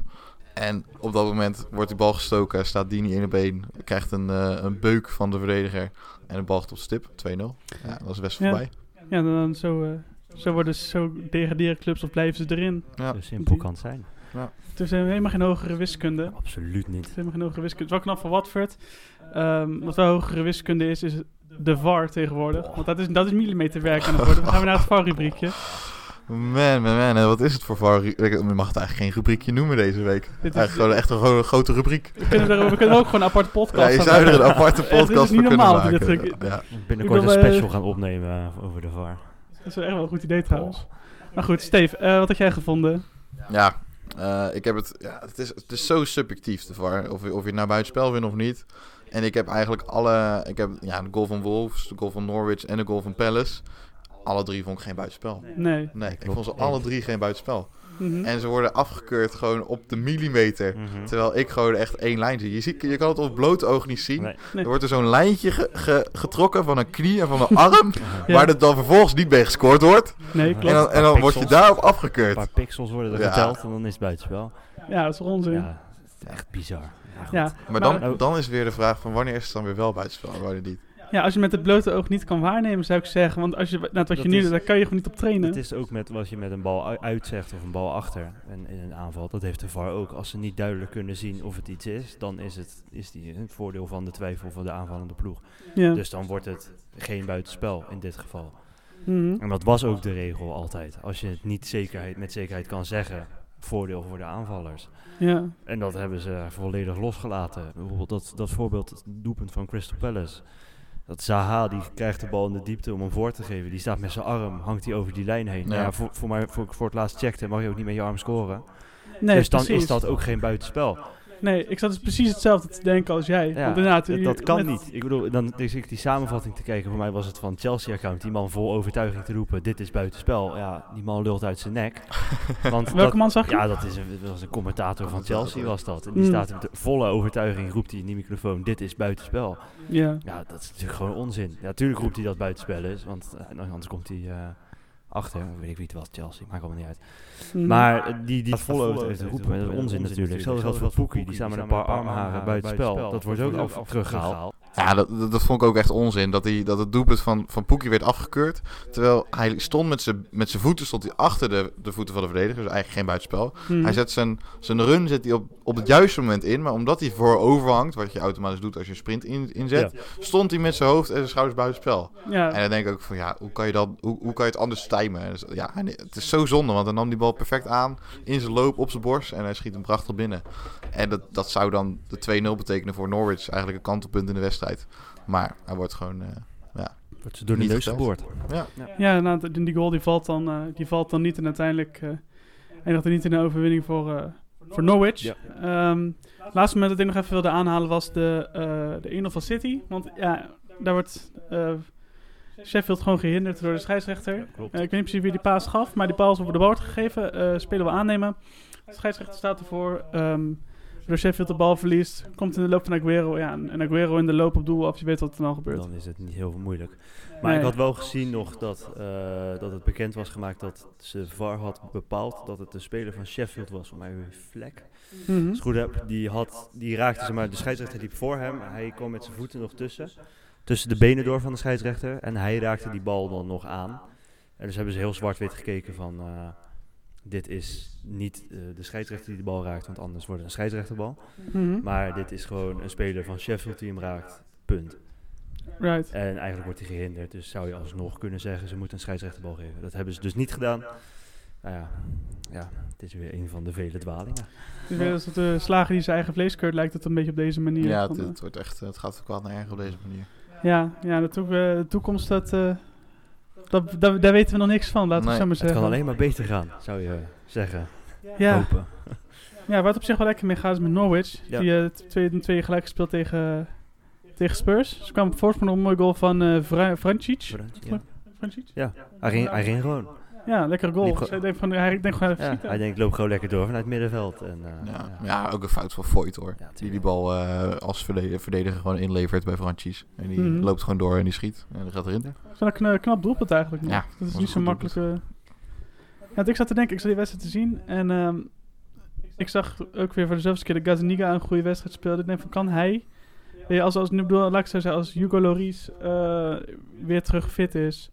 En op dat moment wordt die bal gestoken, staat Dini 1 op 1, krijgt een, een beuk van de verdediger en de bal gaat op stip, 2-0. Ja, dat is best Ja. voorbij. Ja, dan zo, eh, zo worden ze, zo degraderen clubs of blijven ze erin. Ja. Zo simpel kan het zijn. Het is helemaal geen hogere wiskunde. Absoluut Het niet. is helemaal geen hogere wiskunde. Het is wel knap van Watford. Ehm, wat wel hogere wiskunde is, is de VAR tegenwoordig. Want dat is, dat is millimeterwerk aan het worden. Dan gaan we naar het VAR-rubriekje. Man, man, man, en wat is het voor VAR? Ik- Je mag het eigenlijk geen rubriekje noemen deze week. Dit is- Eigenlijk gewoon echt een gro- grote rubriek. We kunnen, er, we kunnen ook gewoon een aparte podcast Ja, je van zou er een aparte Het is podcast niet normaal dat maken. dit Ja. Binnenkort Ik een wil, eh, special gaan opnemen eh, over de VAR. Dat is wel echt wel een goed idee trouwens. Maar goed, Steve, eh, wat had jij gevonden? Ja, eh, ik heb het. Ja, het, is, het is zo subjectief, de VAR. Of, je- of je het nou buitenspel wint of niet. En ik heb eigenlijk alle. Ik heb ja, de goal van Wolves, de goal van Norwich en de goal van Palace. Alle drie vond ik geen buitenspel. Nee. Nee, ik vond ze alle drie geen buitenspel. Mhm. En ze worden afgekeurd gewoon op de millimeter. Mhm. Terwijl ik gewoon echt één lijn zie. Je, ziet, je kan het op het blote oog niet zien. Nee. Nee. Er wordt er zo'n lijntje ge- ge- getrokken van een knie en van een arm. Ja. Waar er dan vervolgens niet mee gescoord wordt. Nee, En klopt. dan, en dan word je daarop Een afgekeurd. paar pixels worden er Ja. geteld en dan is het buitenspel. Ja, dat is onzin. Ja, het is echt bizar. Ja, Maar Maar- dan, dan is weer de vraag van wanneer is het dan weer wel buitenspel en wanneer niet. Ja, als je met het blote oog niet kan waarnemen, zou ik zeggen. Want als je, net wat je nu doet, daar kan je gewoon niet op trainen. Het is ook met wat je met een bal uitzegt of een bal achter en in een aanval. Dat heeft de VAR ook. Als ze niet duidelijk kunnen zien of het iets is, dan is het is die een voordeel van de twijfel van de aanvallende ploeg. ja. Dus dan wordt het geen buitenspel in dit geval. Mhm. En dat was ook de regel altijd. Als je het niet zekerheid, met zekerheid kan zeggen, voordeel voor de aanvallers. ja. En dat hebben ze volledig losgelaten. Bijvoorbeeld dat, dat voorbeeld, het doelpunt van Crystal Palace. Dat Zaha, die krijgt de bal in de diepte om hem voor te geven. Die staat met zijn arm, hangt hij over die lijn heen. Nou Ja. voor, voor, mij, voor voor het laatst checkte, mag je ook niet met je arm scoren. Nee, dus dan precies. is dat ook geen buitenspel. Nee, ik zat dus precies hetzelfde te denken als jij. Ja, Want inderdaad, dat, kan met- niet. Ik bedoel, dan is ik die samenvatting te kijken. Voor mij was het van Chelsea-account. Die man vol overtuiging te roepen, dit is buitenspel. Ja, die man lult uit zijn nek. Want Welke dat- man zag je? Ja, dat, is een, dat was een commentator van Chelsea was dat. En die Mm. staat met de volle overtuiging, roept hij in die microfoon, dit is buitenspel. Ja. Ja, dat is natuurlijk gewoon onzin. Ja, natuurlijk roept hij dat buitenspel is, want eh, anders komt hij eh, achter. Weet ik wie het was, Chelsea, maakt allemaal niet uit. Mhm. Maar die, die volle overtuiging roepen, dat is onzin natuurlijk. Hetzelfde geldt voor Poekie, die staan met een paar armharen buitenspel. Dat wordt ook af teruggehaald. Ja, dat, vond ik ook echt onzin. Dat, hij, dat het doelpunt van, van Poekie werd afgekeurd. Terwijl hij stond met zijn met zijn voeten stond hij achter de, de voeten van de verdediger. Dus eigenlijk geen buitenspel. Mhm. Hij zet zijn, zijn run zet hij op, op het juiste moment in. Maar omdat hij voorover hangt, wat je automatisch doet als je een sprint in, inzet, stond hij met zijn hoofd en zijn schouders buitenspel. ja. En dan denk ik ook van ja, hoe kan je, dan, hoe, hoe kan je het anders timen? Dus, ja, het is zo zonde, want hij nam die bal perfect aan in zijn loop op zijn borst en hij schiet hem prachtig binnen. En dat, dat zou dan de 2-0 betekenen voor Norwich, eigenlijk een kantelpunt in de wedstrijd. Maar hij wordt gewoon, eh, Wordt ze door de Niet neus geboord. ja. Ja, nou, die goal die valt, dan, eh, die valt dan niet en uiteindelijk eh eindigt er niet in een overwinning voor, eh, voor Norwich. Ja. Ehm, laatste moment dat ik nog even wilde aanhalen was de, eh de 1-0 van City. Want ja, daar wordt eh, Sheffield gewoon gehinderd door de scheidsrechter. Ik weet niet precies wie die paas gaf, maar die paal is over de bal wordt gegeven. Eh spelen we aannemen. De scheidsrechter staat ervoor. ehm door Sheffield de bal verliest. Komt in de loop van Aguero. Ja, en Aguero in de loop op doel af. Je weet wat er dan gebeurt. Dan is het niet heel moeilijk. Maar Nee. ik had wel gezien nog dat, eh, dat het bekend was gemaakt dat ze VAR had bepaald dat het de speler van Sheffield was, voor mij Vlek. Mhm. Als ik het goed heb, die, had, die raakte, zeg maar, de scheidsrechter liep voor hem. Hij kwam met zijn voeten nog tussen. Tussen de benen door van de scheidsrechter. En hij raakte die bal dan nog aan. En dus hebben ze heel zwart-wit gekeken van... eh, dit is niet eh, de scheidsrechter die de bal raakt, want anders wordt het een scheidsrechterbal. Mhm. Maar dit is gewoon een speler van Sheffield die hem raakt. Punt. Right. En eigenlijk wordt hij gehinderd. Dus zou je alsnog kunnen zeggen, ze moeten een scheidsrechterbal geven. Dat hebben ze dus niet gedaan. Nou ja, ja het is weer een van de vele dwalingen. Dus weer als het de slager die zijn eigen vlees keurt, lijkt het een beetje op deze manier. Ja, Van, het, het, wordt echt, het gaat kwaad naar erg op deze manier. ja, ja de, toek- eh, de toekomst, dat, eh, dat, dat- daar weten we nog niks van, laten we Nee, het zo maar Het zeggen. kan alleen maar beter gaan, zou je zeggen. ja, Hopen. ja, het op zich wel lekker mee gaat is met Norwich. Ja. Die t- twee, twee gelijk gespeeld tegen, tegen Spurs. Ze kwamen voorsprong op een mooi goal van eh Vra- Vrancic. Ja. Hij, ging, hij ging gewoon. Ja, lekkere goal. Dus hij denkt van, hij denkt gewoon even Ja, hij denkt, loop gewoon lekker door vanuit het middenveld. En, eh, Ja, ja. ja. ook een fout van Voigt hoor. Ja, die die bal eh, als verde- verdediger gewoon inlevert bij Franchies. En die Mhm. loopt gewoon door en die schiet. En dan gaat erin. Dat is wel een kna- knap doelpunt eigenlijk. nog. Ja, dat is niet zo makkelijk. Ja, ik zat te denken, ik zat die wedstrijd te zien en ehm, ik zag ook weer voor de zoveelste keer dat Gazaniga een goede wedstrijd speelde. Ik denk van, kan hij, als, als, nu bedoel, laat ik zo zeggen, als Hugo Lloris eh, weer terug fit is,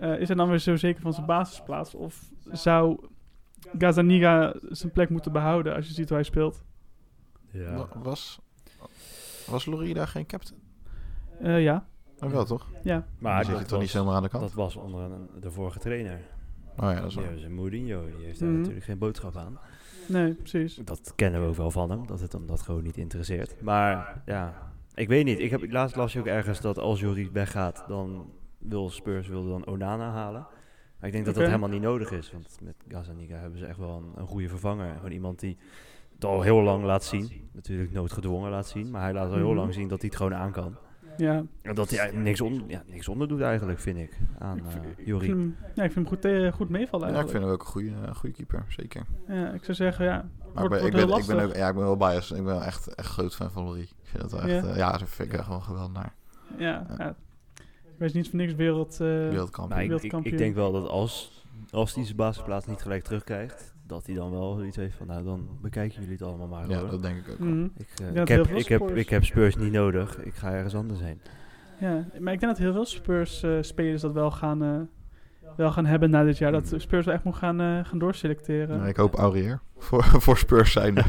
eh, is hij dan weer zo zeker van zijn basisplaats? Of zou Gazaniga zijn plek moeten behouden als je ziet hoe hij speelt? Ja. Wa- Was, was Laurie daar geen captain? Eh, ja, Oh, wel toch? ja. Maar zit hij toch niet zomaar aan de kant? dat was onder een, de vorige trainer. Oh ja, dat is waar. Mourinho. Die heeft daar Mhm. natuurlijk geen boodschap aan. Nee, precies. Dat kennen we ook wel van hem, dat het hem dat gewoon niet interesseert. Maar ja, ik weet niet. Ik heb, laatst las je ook ergens dat als Joris weggaat, dan wil Spurs wilde dan Onana halen. Maar ik denk dat dat helemaal niet nodig is. Want met Gazzaniga hebben ze echt wel een, een goede vervanger. Gewoon iemand die het al heel lang laat zien. Natuurlijk noodgedwongen laat zien. Maar hij laat al heel Mhm. lang zien dat hij het gewoon aan kan. Ja, En dat hij eigenlijk niks, on, ja, niks onder doet eigenlijk, vind ik, aan Ik vind- eh ik Jorie. vind hem, ja, ik vind hem goed, eh, goed meevallen Ja, ik eigenlijk. vind hem ook een goede, eh, goede keeper, zeker. Ja, ik zou zeggen, ja. Maar Wordt, ik ben, wordt ik, ben, ik, lastig. ben ook, ja, ik ben wel biased. Ik ben wel echt, echt groot fan van Laurie. Ik vind dat wel echt... Ja. ja, dat vind ik echt wel geweldig naar. Ja, Ja. Weet niet voor niks wereld... eh, Wereldkampioen. Maar ik, ik, ik wereldkampioen. denk wel dat als, als hij zijn basisplaats niet gelijk terugkrijgt, dat hij dan wel iets heeft van, nou dan bekijken jullie het allemaal maar. Ja, hoor. dat denk ik ook. Mhm. ik, eh, Ja, ik, heb, ik, heb, Spurs. ik heb Spurs niet nodig, ik ga ergens anders heen. Ja, maar ik denk dat heel veel Spurs-spelers dat wel gaan, eh, wel gaan hebben na dit jaar. Dat Spurs wel echt moet gaan, eh, gaan doorselecteren. Nou, ik hoop Aurier voor, voor Spurs zijnde.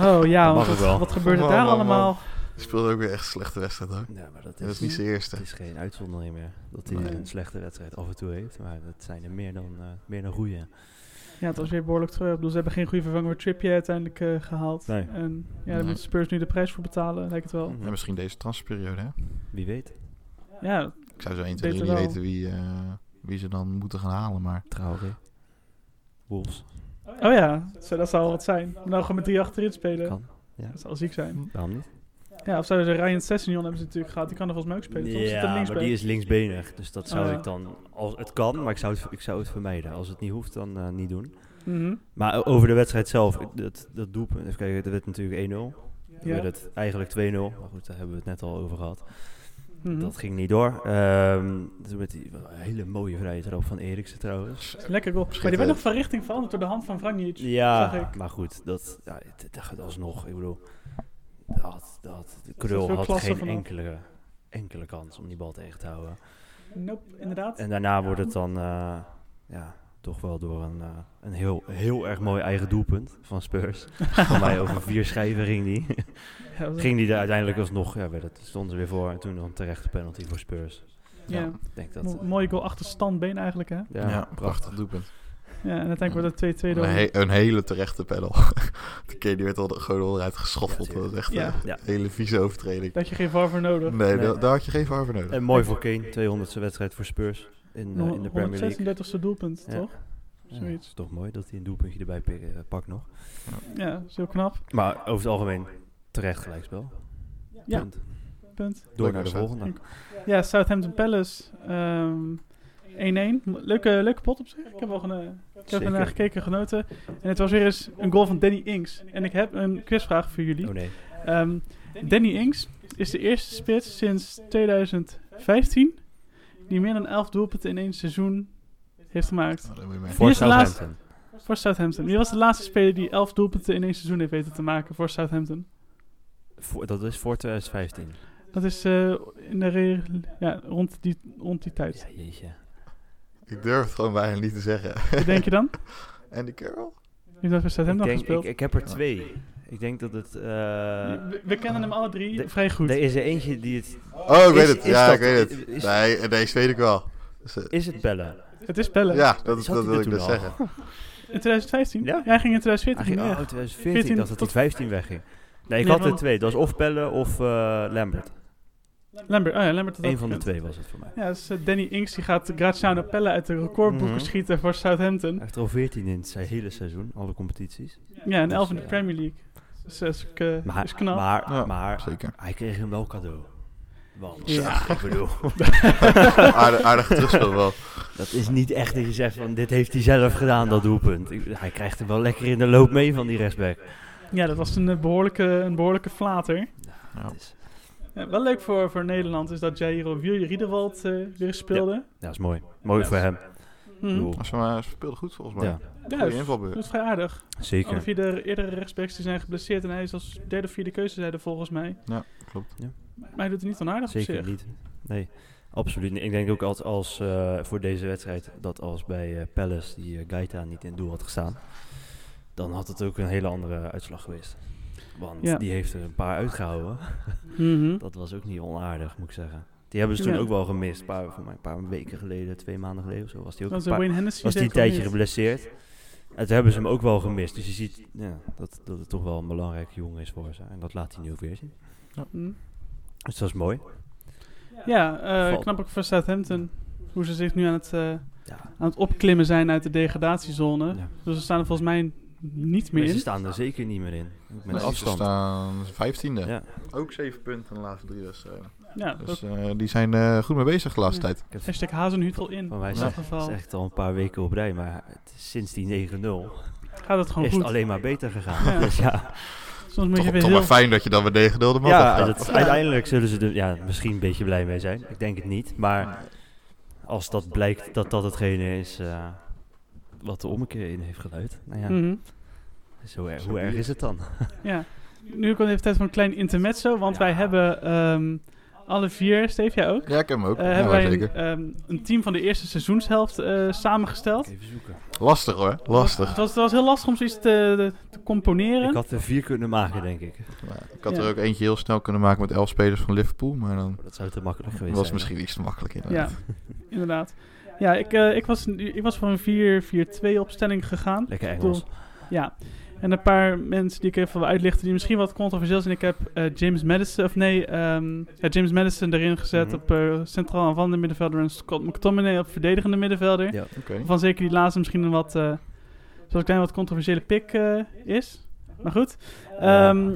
Oh ja, want wat, gebeurt er daar allemaal? Die speelde ook weer echt een slechte wedstrijd hoor. Ja, maar dat Dat is, niet zijn eerste. het is geen uitzondering meer. Dat hij Nee. een slechte wedstrijd af en toe heeft, maar dat zijn er meer dan, eh meer dan goede. Ja, het was weer behoorlijk terug. Ik bedoel, ze hebben geen goede vervanger voor Trippier uiteindelijk eh, gehaald. Nee. En ja, daar Nee. moeten Spurs nu de prijs voor betalen, lijkt het wel. Mhm. En misschien deze transferperiode hè. Wie weet. Ja, Ik zou zo 1, 2, 3 Beter niet weten wie, eh, wie ze dan moeten gaan halen. Maar Traoré. Wolves. oh ja, zo, dat zou wel wat zijn. Nou gewoon met drie achterin spelen. Kan. Ja. Dat zou ziek zijn. Waarom niet? Ja, of zouden ze Ryan Sessegnon hebben ze natuurlijk gehad. Die kan er volgens mij ook spelen. toch? Ja, maar die is linksbenig. Dus dat zou Oh, ik dan... Als het kan, maar ik zou het, ik zou het vermijden. Als het niet hoeft, dan eh, niet doen. Mhm. Maar over de wedstrijd zelf. Dat, dat doelpunt... Even kijken, dat werd natuurlijk 1-0. Toen Ja. werd het eigenlijk 2-0. Maar goed, daar hebben we het net al over gehad. Mhm. Dat ging niet door. Ehm toen met die hele mooie vrije trap van Eriksen trouwens. Lekker goal. Maar die werd nog van richting veranderd door de hand van Vranjic. Ja, maar goed, dat, ja, het gaat alsnog. Ik bedoel, dat, dat, de Krul had geen vanaf. enkele, enkele kans om die bal tegen te houden. Nope, inderdaad. En daarna wordt het dan eh, ja, toch wel door een, eh, een heel, heel erg mooi eigen doelpunt van Spurs. Van mij over vier schijven ging die. Ging die er uiteindelijk alsnog, ja, werd het, stonden ze weer voor. En toen nog een terechte penalty voor Spurs. ja. Denk dat, Mo- mooie goal achter standbeen eigenlijk, hè? ja, ja, prachtig. prachtig doelpunt. Ja, en uiteindelijk wordt het 2-2 door... Een, he- een hele terechte panel. de keer die werd al gewoon onderuit geschoffeld. Ja, dat was echt Ja. een Ja. hele vieze overtreding. Dat je geen VAR voor nodig. Nee, Nee. da- daar had je geen voor nodig. En mooi voor Kane, 200ste wedstrijd voor Spurs in, eh, in de Premier League. 136e doelpunt, Ja. toch? Ja, Zoiets. is toch mooi dat hij een doelpuntje erbij eh, pakt nog. Ja, dat is heel knap. Maar over het algemeen terecht gelijkspel. Ja. Punt. Punt. Door naar de volgende. Ja, Southampton Palace. ehm 1-1. Leuke, leuke pot op zich. Ik heb wel geno- ik heb ernaar gekeken, genoten. En het was weer eens een goal van Danny Ings. En ik heb een quizvraag voor jullie. Oh nee. Ehm, Danny Ings is de eerste spits sinds 2015 die meer dan 11 doelpunten in één seizoen heeft gemaakt. Maar- Voor? Southampton. Voor Southampton. Wie was de laatste speler die 11 doelpunten in één seizoen heeft weten te maken voor Southampton? Voor- dat is voor 2015. Dat is eh, in de ja, rond, die, rond die tijd. Ja, jeetje. Ik durf het gewoon bijna niet te zeggen. Wat denk je dan? Andy Carroll? Wie dat Southampton denk, gespeeld? ik, ik heb er twee. Ik denk dat het... eh, we, we kennen hem alle drie de- vrij goed. er is er eentje die het... Oh, ik Is- weet het. is Ja, ik weet het. is- Nee, deze weet ik wel. Dus, Is het bellen? Het is Pelle. ja, dat, Zat dat hij wil ik dus al? zeggen. In 2015? Ja? hij ging in Hij 2014 ging, oh, weg. 2014. 14 Ik dacht dat hij tot- 15 wegging. Nee, ik Nee, had er twee. Dat was of Pelle of eh, Lambert. Lambert, oh ja, Lambert had Eén ook van de twee was het voor mij. Ja, dus eh, Danny Ings die gaat Graziano Pelle uit de recordboeken Mhm. schieten voor Southampton. Hij heeft er al 14 in zijn hele seizoen, alle competities. Ja, en 11 in de eh, Premier League. Dus dat is, eh, Maar, is knap. maar, Ja, maar zeker. hij kreeg hem wel cadeau. Want, Ja. ik bedoel, Aardig, aardig terugspel wel. dat is niet echt dat je zegt van dit heeft hij zelf gedaan, dat doelpunt. Hij krijgt hem wel lekker in de loop mee van die rechtsback. Ja, dat was een eh, behoorlijke, een behoorlijke flater. Ja. Het is, Ja, wel leuk voor, voor Nederland is dat Jairo Riedewald eh weer speelde. ja, dat is mooi. Mooi Ja. voor hem. Bedoel, Ze maar ze speelde goed volgens mij. ja, Ja, dat invalbeurt. is vrij aardig. Alle zeker. vier de eerdere rechtsbacks die zijn geblesseerd en hij is als derde of vierde keuze zeiden volgens mij. Klopt. Maar hij doet het niet onaardig op Zeker zich. niet. Nee, absoluut niet. Ik denk ook als, als eh, voor deze wedstrijd dat als bij eh, Palace die Gaeta niet in het doel had gestaan, dan had het ook een hele andere uitslag geweest. Want Ja. die heeft er een paar uitgehouden. Mhm. Dat was ook niet onaardig, moet ik zeggen. Die hebben ze toen Ja. ook wel gemist. Een paar, voor mij een paar weken geleden, twee maanden geleden of zo, was die ook een paar, Hennessy. was die een tijdje geblesseerd. En toen hebben ze hem ook wel gemist. Dus je ziet ja, dat, dat het toch wel een belangrijke jongen is voor ze. En dat laat hij nu ook weer zien. Mhm. Dus dat is mooi. Ja, eh, knap ook voor Southampton. Hoe ze zich nu aan het, eh, Ja. aan het opklimmen zijn uit de degradatiezone. Ja. Dus ze staan er volgens mij niet meer Maar ze in. staan er zeker niet meer in. Met Nee, Ze afstand. staan vijftiende. Ja. Ook zeven punten in de laatste drie wedstrijden. Ja, Dus eh, die zijn eh, goed mee bezig de laatste Ja. tijd. Ik heb hashtag Hazenhutel in. van mij in zegt al een paar weken op rij, maar het, is sinds die 9-0 gaat het gewoon is goed. het alleen maar beter gegaan. Ja. Dus ja, Soms moet Toch, je weer toch heel... maar fijn dat je dan met 9 de man ja dat, uiteindelijk zullen ze er ja, misschien een beetje blij mee zijn. Ik denk het niet, maar als dat blijkt dat dat hetgene is eh, wat de ommekeer in heeft geluid. Nou ja, Mhm. zo hoe erg is het dan? Ja. Nu komt even tijd voor een klein intermezzo, want wij hebben ehm, alle vier, Steve, jij ook? Ja, ik heb hem ook. Eh, ja, hebben wij zeker. een, ehm, een team van de eerste seizoenshelft eh, samengesteld. Even zoeken. Lastig hoor, lastig. Het was, het was heel lastig om zoiets te, te componeren. Ik had er vier kunnen maken, denk ik. Ja, ik had Ja. er ook eentje heel snel kunnen maken met elf spelers van Liverpool, maar dan Dat zou te makkelijk geweest was zijn. misschien iets te makkelijk Ja, inderdaad. Ja, ik, eh, ik, was, ik was voor een 4-4-2 opstelling gegaan. Lekker. Ja. En een paar mensen die ik even wil uitlichten, die misschien wat controversieel zijn. Ik heb eh, James Madison, of nee, ehm, ja, James Madison erin gezet Mhm. op eh, centraal aanvallende middenvelder en Scott McTominay op verdedigende middenvelder. Ja. Van zeker die laatste misschien een wat, eh zoals klein wat controversiële pick eh, is. Maar goed. Ehm,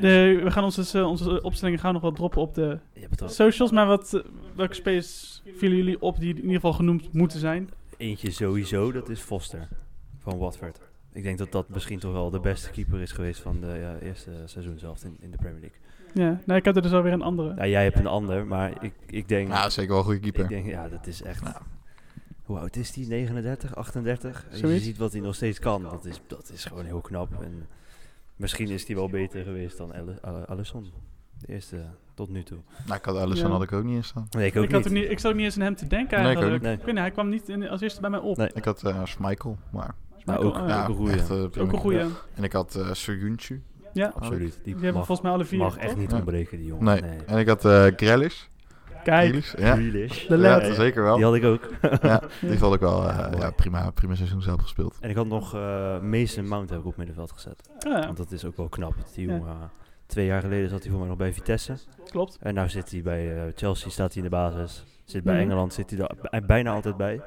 de, we gaan onze, eh, onze opstellingen gaan nog wat droppen op de socials. Maar wat, eh, welke spelers vielen jullie op die in ieder geval genoemd moeten zijn? eentje sowieso, dat is Foster van Watford. Ik denk dat dat misschien toch wel de beste keeper is geweest van de ja, eerste seizoen zelf in, in de Premier League. Ja, nou, ik heb er dus alweer een andere. Ja, jij hebt een ander, maar ik, ik denk... Ja, zeker wel een goede keeper. Ik denk, ja, dat is echt... Ja. Hoe oud is die? 39, 38? Als je ziet wat hij nog steeds kan, dat is, dat is gewoon heel knap. En misschien is hij wel beter geweest dan Ali- uh, Alisson. De eerste tot nu toe. Nou, ik had Alisson Ja. had ik ook niet in staan. Nee, ik ook ik, had niet. ook niet, ik zat ook niet eens aan hem te denken Nee, ik ook eigenlijk. niet. Ik weet niet, hij kwam niet in, als eerste bij mij op. Nee. Ik had eh Schmeichel, maar... Maar Michael, ook, ja, ook een goeie. echt, eh, Ook een goeie. Ja. Ja, En ik had uh, Soyuncu. Absoluut. Die, die hebben volgens mij alle vier. mag echt niet Ja. ontbreken, die jongen. Nee. En ik had eh Grealish. Kijk, Grealish, Ja, Grealish. De ja lad. zeker wel. Die had ik ook. Ja, die vond ik wel eh, Ja, prima, prima seizoen zelf gespeeld. En ik had nog eh Mason Mount heb ik op middenveld gezet. Ah, ja, Want dat is ook wel knap. Die Ja. jongen, eh, twee jaar geleden zat hij voor mij nog bij Vitesse. klopt. En nu zit hij bij eh, Chelsea, staat hij in de basis. Zit bij Mhm. Engeland, zit hij er bij- bijna altijd bij.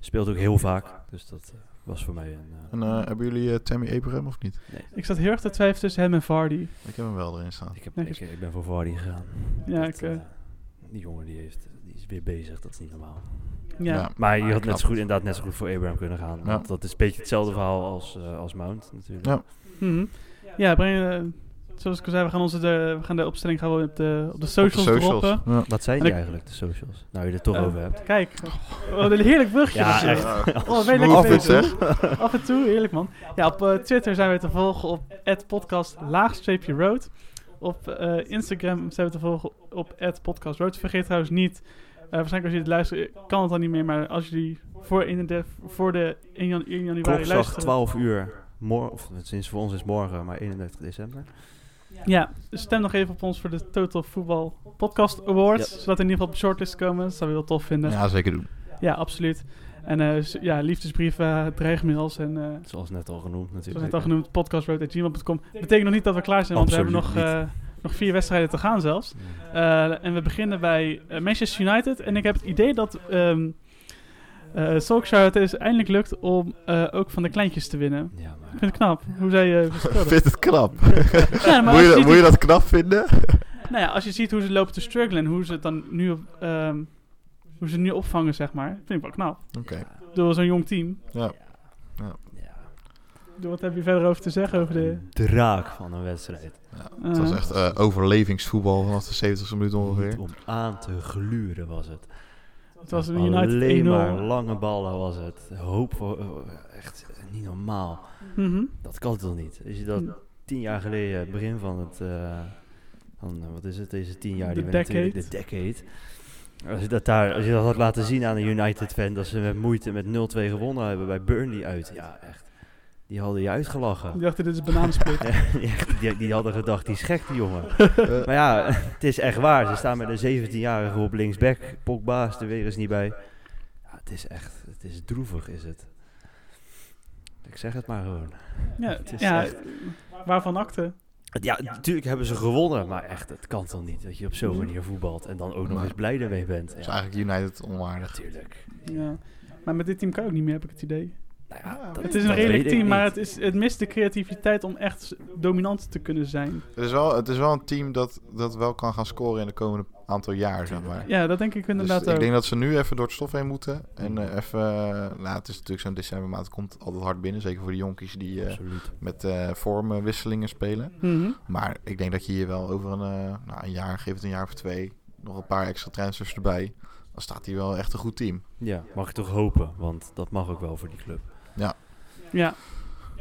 Speelt ook heel vaak. Dus dat was voor mij een... En eh, hebben jullie Tammy Abraham of niet? Ik zat heel erg te twijfelen tussen hem en Vardy. Ik heb hem wel erin staan. ik, heb, Nee, ik, ik ben voor Vardy gegaan. Ja, Dat, ik, die jongen die, heeft, die is weer bezig, dat is niet normaal. Ja, Ja. Maar je had net zo goed, inderdaad net zo goed voor Abraham kunnen gaan. Ja. Want dat is een beetje hetzelfde verhaal als, eh, als Mount natuurlijk. Ja. Mhm. ja breng, eh, zoals ik al zei, we gaan, onze de, we gaan de opstelling gaan we op de, op de socials, Op de socials. droppen. Ja. Wat zijn die eigenlijk, de socials? Nou, je het toch Eh, over hebt. Kijk, wat een heerlijk brugje. Ja, echt. Oh, ben je lekker Af en bezig. zeg. Af en toe, heerlijk man. Ja, op Twitter zijn we te volgen op podcast laagstreepje road. Op eh, Instagram zijn we te volgen op podcast road. Vergeet trouwens niet, eh, waarschijnlijk als je het luistert, kan het dan niet meer, maar als jullie voor, 31 voor de 1, jan 1 januari Klokslag luisteren. 12 uur. Of sinds voor ons is morgen, maar 31 december. Ja, stem nog even op ons voor de Total Football Podcast Awards. Ja. Zodat we in ieder geval op de shortlist komen. Dat zou we heel tof vinden. Ja, Ja, zeker doen. absoluut. En eh, ja, liefdesbrieven, dreigmails en... eh Zoals net al genoemd Zoals natuurlijk. net al genoemd, podcastroad.gmail.com. Betekent nog niet dat we klaar zijn, want we hebben nog, eh, nog vier wedstrijden te gaan zelfs. Eh, en we beginnen bij eh, Manchester United. En ik heb het idee dat um, uh, Solskjaer het is eindelijk lukt om eh, ook van de kleintjes te winnen. Ja, Ik maar... vind het knap hoe zij uh, speelden. Vind het knap. ja, maar moet, je, je, moet je dat knap vinden? nou ja, als je ziet hoe ze lopen te struggelen en hoe ze het dan nu, op, ehm, hoe ze het nu opvangen, zeg maar, vind ik wel knap. Oké. Door zo'n jong team. Ja. Ja. Door wat heb je verder over te zeggen over de... Draak van een wedstrijd. ja. Het was Eh, echt eh, overlevingsvoetbal vanaf de 70e minuut ongeveer. Niet om aan te gluren was het. Het was een United 1-0. Alleen maar lange ballen was het. Hoop voor... oh, echt niet normaal. Mhm. Dat kan toch niet? Als je dat tien jaar geleden, het begin van het... eh, van, eh, wat is het, deze tien jaar? De die decade. De decade. Als je, dat daar, als je dat had laten zien aan een United-fan, dat ze met moeite met 0-2 gewonnen hebben bij Burnley uit. Ja, echt. Die hadden je uitgelachen. Die dachten, dit is bananensplit. Ja, die, die, die hadden gedacht, die is gek die jongen. maar ja, het is echt waar. Ze staan met een 17-jarige op linksback. Pogba is er weer eens niet bij. Ja, het is echt, het is droevig is het. Ik zeg het maar gewoon. Ja, Het is ja echt- waarvan akte? Ja, natuurlijk hebben ze gewonnen, maar echt, het kan toch niet dat je op zo'n manier voetbalt en dan ook nog Maar- eens blij ermee bent. Dat is Ja, eigenlijk United onwaardig. natuurlijk. Ja. Maar met dit team kan ook niet meer, heb ik het idee. Nou ja, Ja, dat- Het is een redelijk team, maar het, is, het mist de creativiteit om echt dominant te kunnen zijn. Het is wel, het is wel een team dat, dat wel kan gaan scoren in de komende aantal jaar, zeg maar. Ja, dat denk ik Dus inderdaad ik denk dat ze nu even door het stof heen moeten. En eh, even... eh, nou, het is natuurlijk zo'n decembermaand. Het komt altijd hard binnen. Zeker voor de jonkies die eh, met eh vormwisselingen spelen. Mhm. Maar ik denk dat je hier wel over een, nou, een jaar, geef het een jaar of twee... nog een paar extra transfers erbij. Dan staat hier wel echt een goed team. Ja, mag ik toch hopen, want dat mag ook wel voor die club. Ja.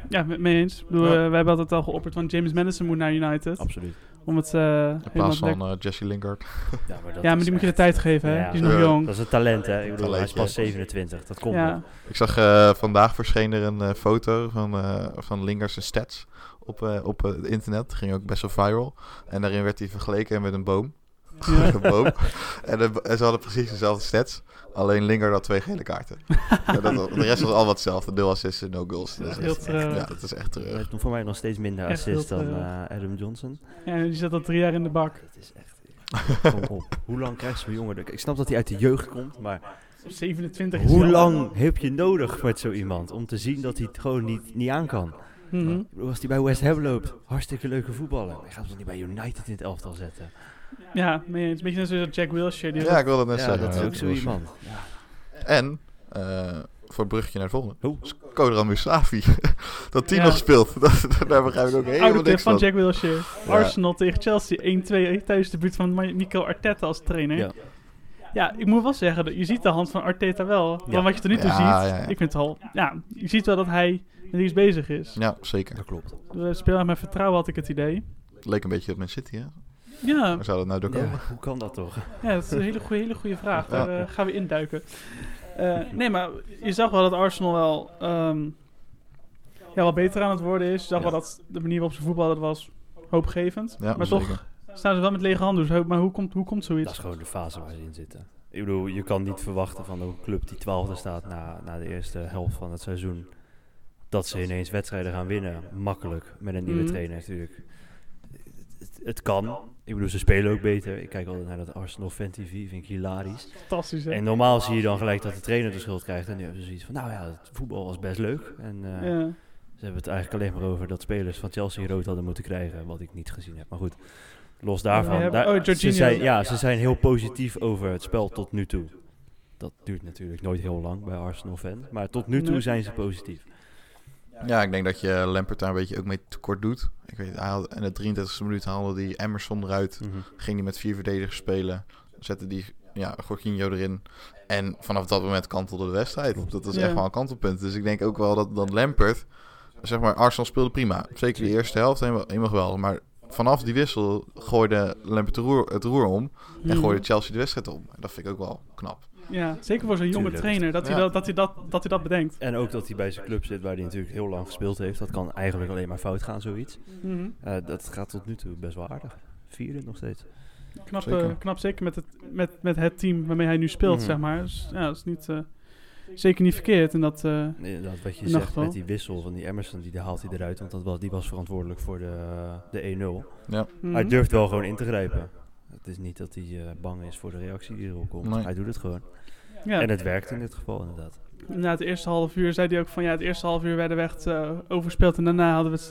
Ja, met mee eens. Ik bedoel, Ja. eh, we hebben altijd al geopperd van James Madison moet naar United. Absoluut. Om het eh In plaats van eh, Jesse Lingard. Ja, maar, dat Ja, maar die moet je de tijd geven, hè? Ja. Die is nog Ja. jong. Dat is een talent, hè? Ik bedoel, hij is pas 27. Dat komt Ja. nog. Ik zag eh, vandaag verscheen er een foto van, eh van Lingard zijn stats op, eh, op het internet. ging ook best wel viral. En daarin werd hij vergeleken met een boom. Ja. een boom. En, de- en ze hadden precies dezelfde stats. Alleen Lingard had twee gele kaarten. Ja, dat, de rest was al wat hetzelfde. Nul assists en no goals. Dat is Heel echt, treurig. ja, dat is echt Hij terug. voor mij nog steeds minder assists dan eh, Adam Johnson. Ja, die zat al drie jaar in de bak. Dat is echt... Kom op. Hoe lang krijgt zo'n jongen... Ik snap dat hij uit de jeugd komt, maar 27 is hoe hij lang heb je nodig met zo iemand om te zien dat hij het gewoon niet, niet aan kan? Ik bedoel, Als hij bij West Ham loopt, hartstikke leuke voetballen. Je gaat hem niet bij United in het elftal zetten? Ja, mee eens. Een beetje net zoals Jack Wilshere. Die Ja, ik wilde het net ja, zeggen. dat is ook zo iemand. En, eh, voor het bruggetje naar het volgende. Hoe? Kodran Musavi. dat die Ja. nog speelt. Dat, daar begrijp ik ook helemaal Oude niks van van. Jack Wilshere. Ja. Arsenal tegen Chelsea 1-2 thuis de buurt van Mikel Arteta als trainer. Ja. Ja. ik moet wel zeggen, dat je ziet de hand van Arteta wel. Ja. wat je tot nu toe Ja, ziet. ja, ja. Ik vind het al, ja, je ziet wel dat hij met iets bezig is. Ja, zeker. Dat klopt. We spelen met vertrouwen, had ik het idee. Leek een beetje op Man City, hè? Ja, Waar zou dat nou door komen? Ja, hoe kan dat toch? ja dat is een hele goede, hele goede vraag. Daar Ja. eh, gaan we induiken. Eh, nee, maar je zag wel dat Arsenal wel, ehm, ja, wel beter aan het worden is. Je zag Ja. wel dat de manier waarop ze voetballen was hoopgevend. Ja, maar zeker. toch staan ze wel met lege handen. Dus maar hoe komt, hoe komt Dat zoiets? is gewoon de fase waar ze in zitten. Ik bedoel, je kan niet verwachten van een club die twaalfde staat na, na de eerste helft van het seizoen. Dat ze ineens wedstrijden gaan winnen. Makkelijk. Met een nieuwe Mhm. trainer natuurlijk. Het, kan. Ik bedoel, ze spelen ook beter. Ik kijk altijd naar dat Arsenal Fan TV. Vind ik hilarisch. Fantastisch, hè? En normaal zie je dan gelijk dat de trainer de schuld krijgt. En nu hebben ze zoiets van, nou ja, het voetbal was best leuk. En eh, ja. ze hebben het eigenlijk alleen maar over dat spelers van Chelsea rood hadden moeten krijgen. Wat ik niet gezien heb. Maar goed, los daarvan. Ja, daar- oh, ze zijn, ja, ze zijn heel positief over het spel tot nu toe. Dat duurt natuurlijk nooit heel lang bij Arsenal fan. Maar tot nu toe zijn ze positief. Ja, ik denk dat je Lampert daar een beetje ook mee tekort doet. Ik weet, hij had, in de 33e minuut haalde die Emerson eruit. Ging hij met vier verdedigers spelen. Zette die ja, Jorginho erin. En vanaf dat moment kantelde de wedstrijd. Dat is Ja. echt wel een kantelpunt. Dus ik denk ook wel dat, dat Lampert... Zeg maar, Arsenal speelde prima. Zeker de eerste helft helemaal, helemaal geweldig. Maar vanaf die wissel gooide Lampert het roer, het roer om. En Mhm. gooide Chelsea de wedstrijd om. En dat vind ik ook wel knap. Ja, zeker voor zo'n jonge Tuurlijk. trainer. Dat, hij Ja. dat, dat, hij dat, dat hij dat bedenkt. En ook dat hij bij zijn club zit waar hij natuurlijk heel lang gespeeld heeft. Dat kan eigenlijk alleen maar fout gaan, zoiets. Mhm. Eh, dat gaat tot nu toe best wel aardig. Vierde nog steeds. Knap, Zeker. eh, knap zeker met het, met, met het team waarmee hij nu speelt, Mhm. zeg maar. Dus, ja, dat is niet, eh, zeker niet verkeerd. En dat, eh, Inderdaad, wat je zegt met die wissel van die Emerson, die haalt hij eruit. Want dat was, die was verantwoordelijk voor de, de 1-0. mhm. Hij durft wel gewoon in te grijpen. Het is niet dat hij eh, bang is voor de reactie die erop komt. Nee. Hij doet het gewoon. ja. En het werkt in dit geval inderdaad. Na het eerste half uur zei hij ook van ja, het eerste half uur werden we echt eh, overspeeld. En daarna hadden we het,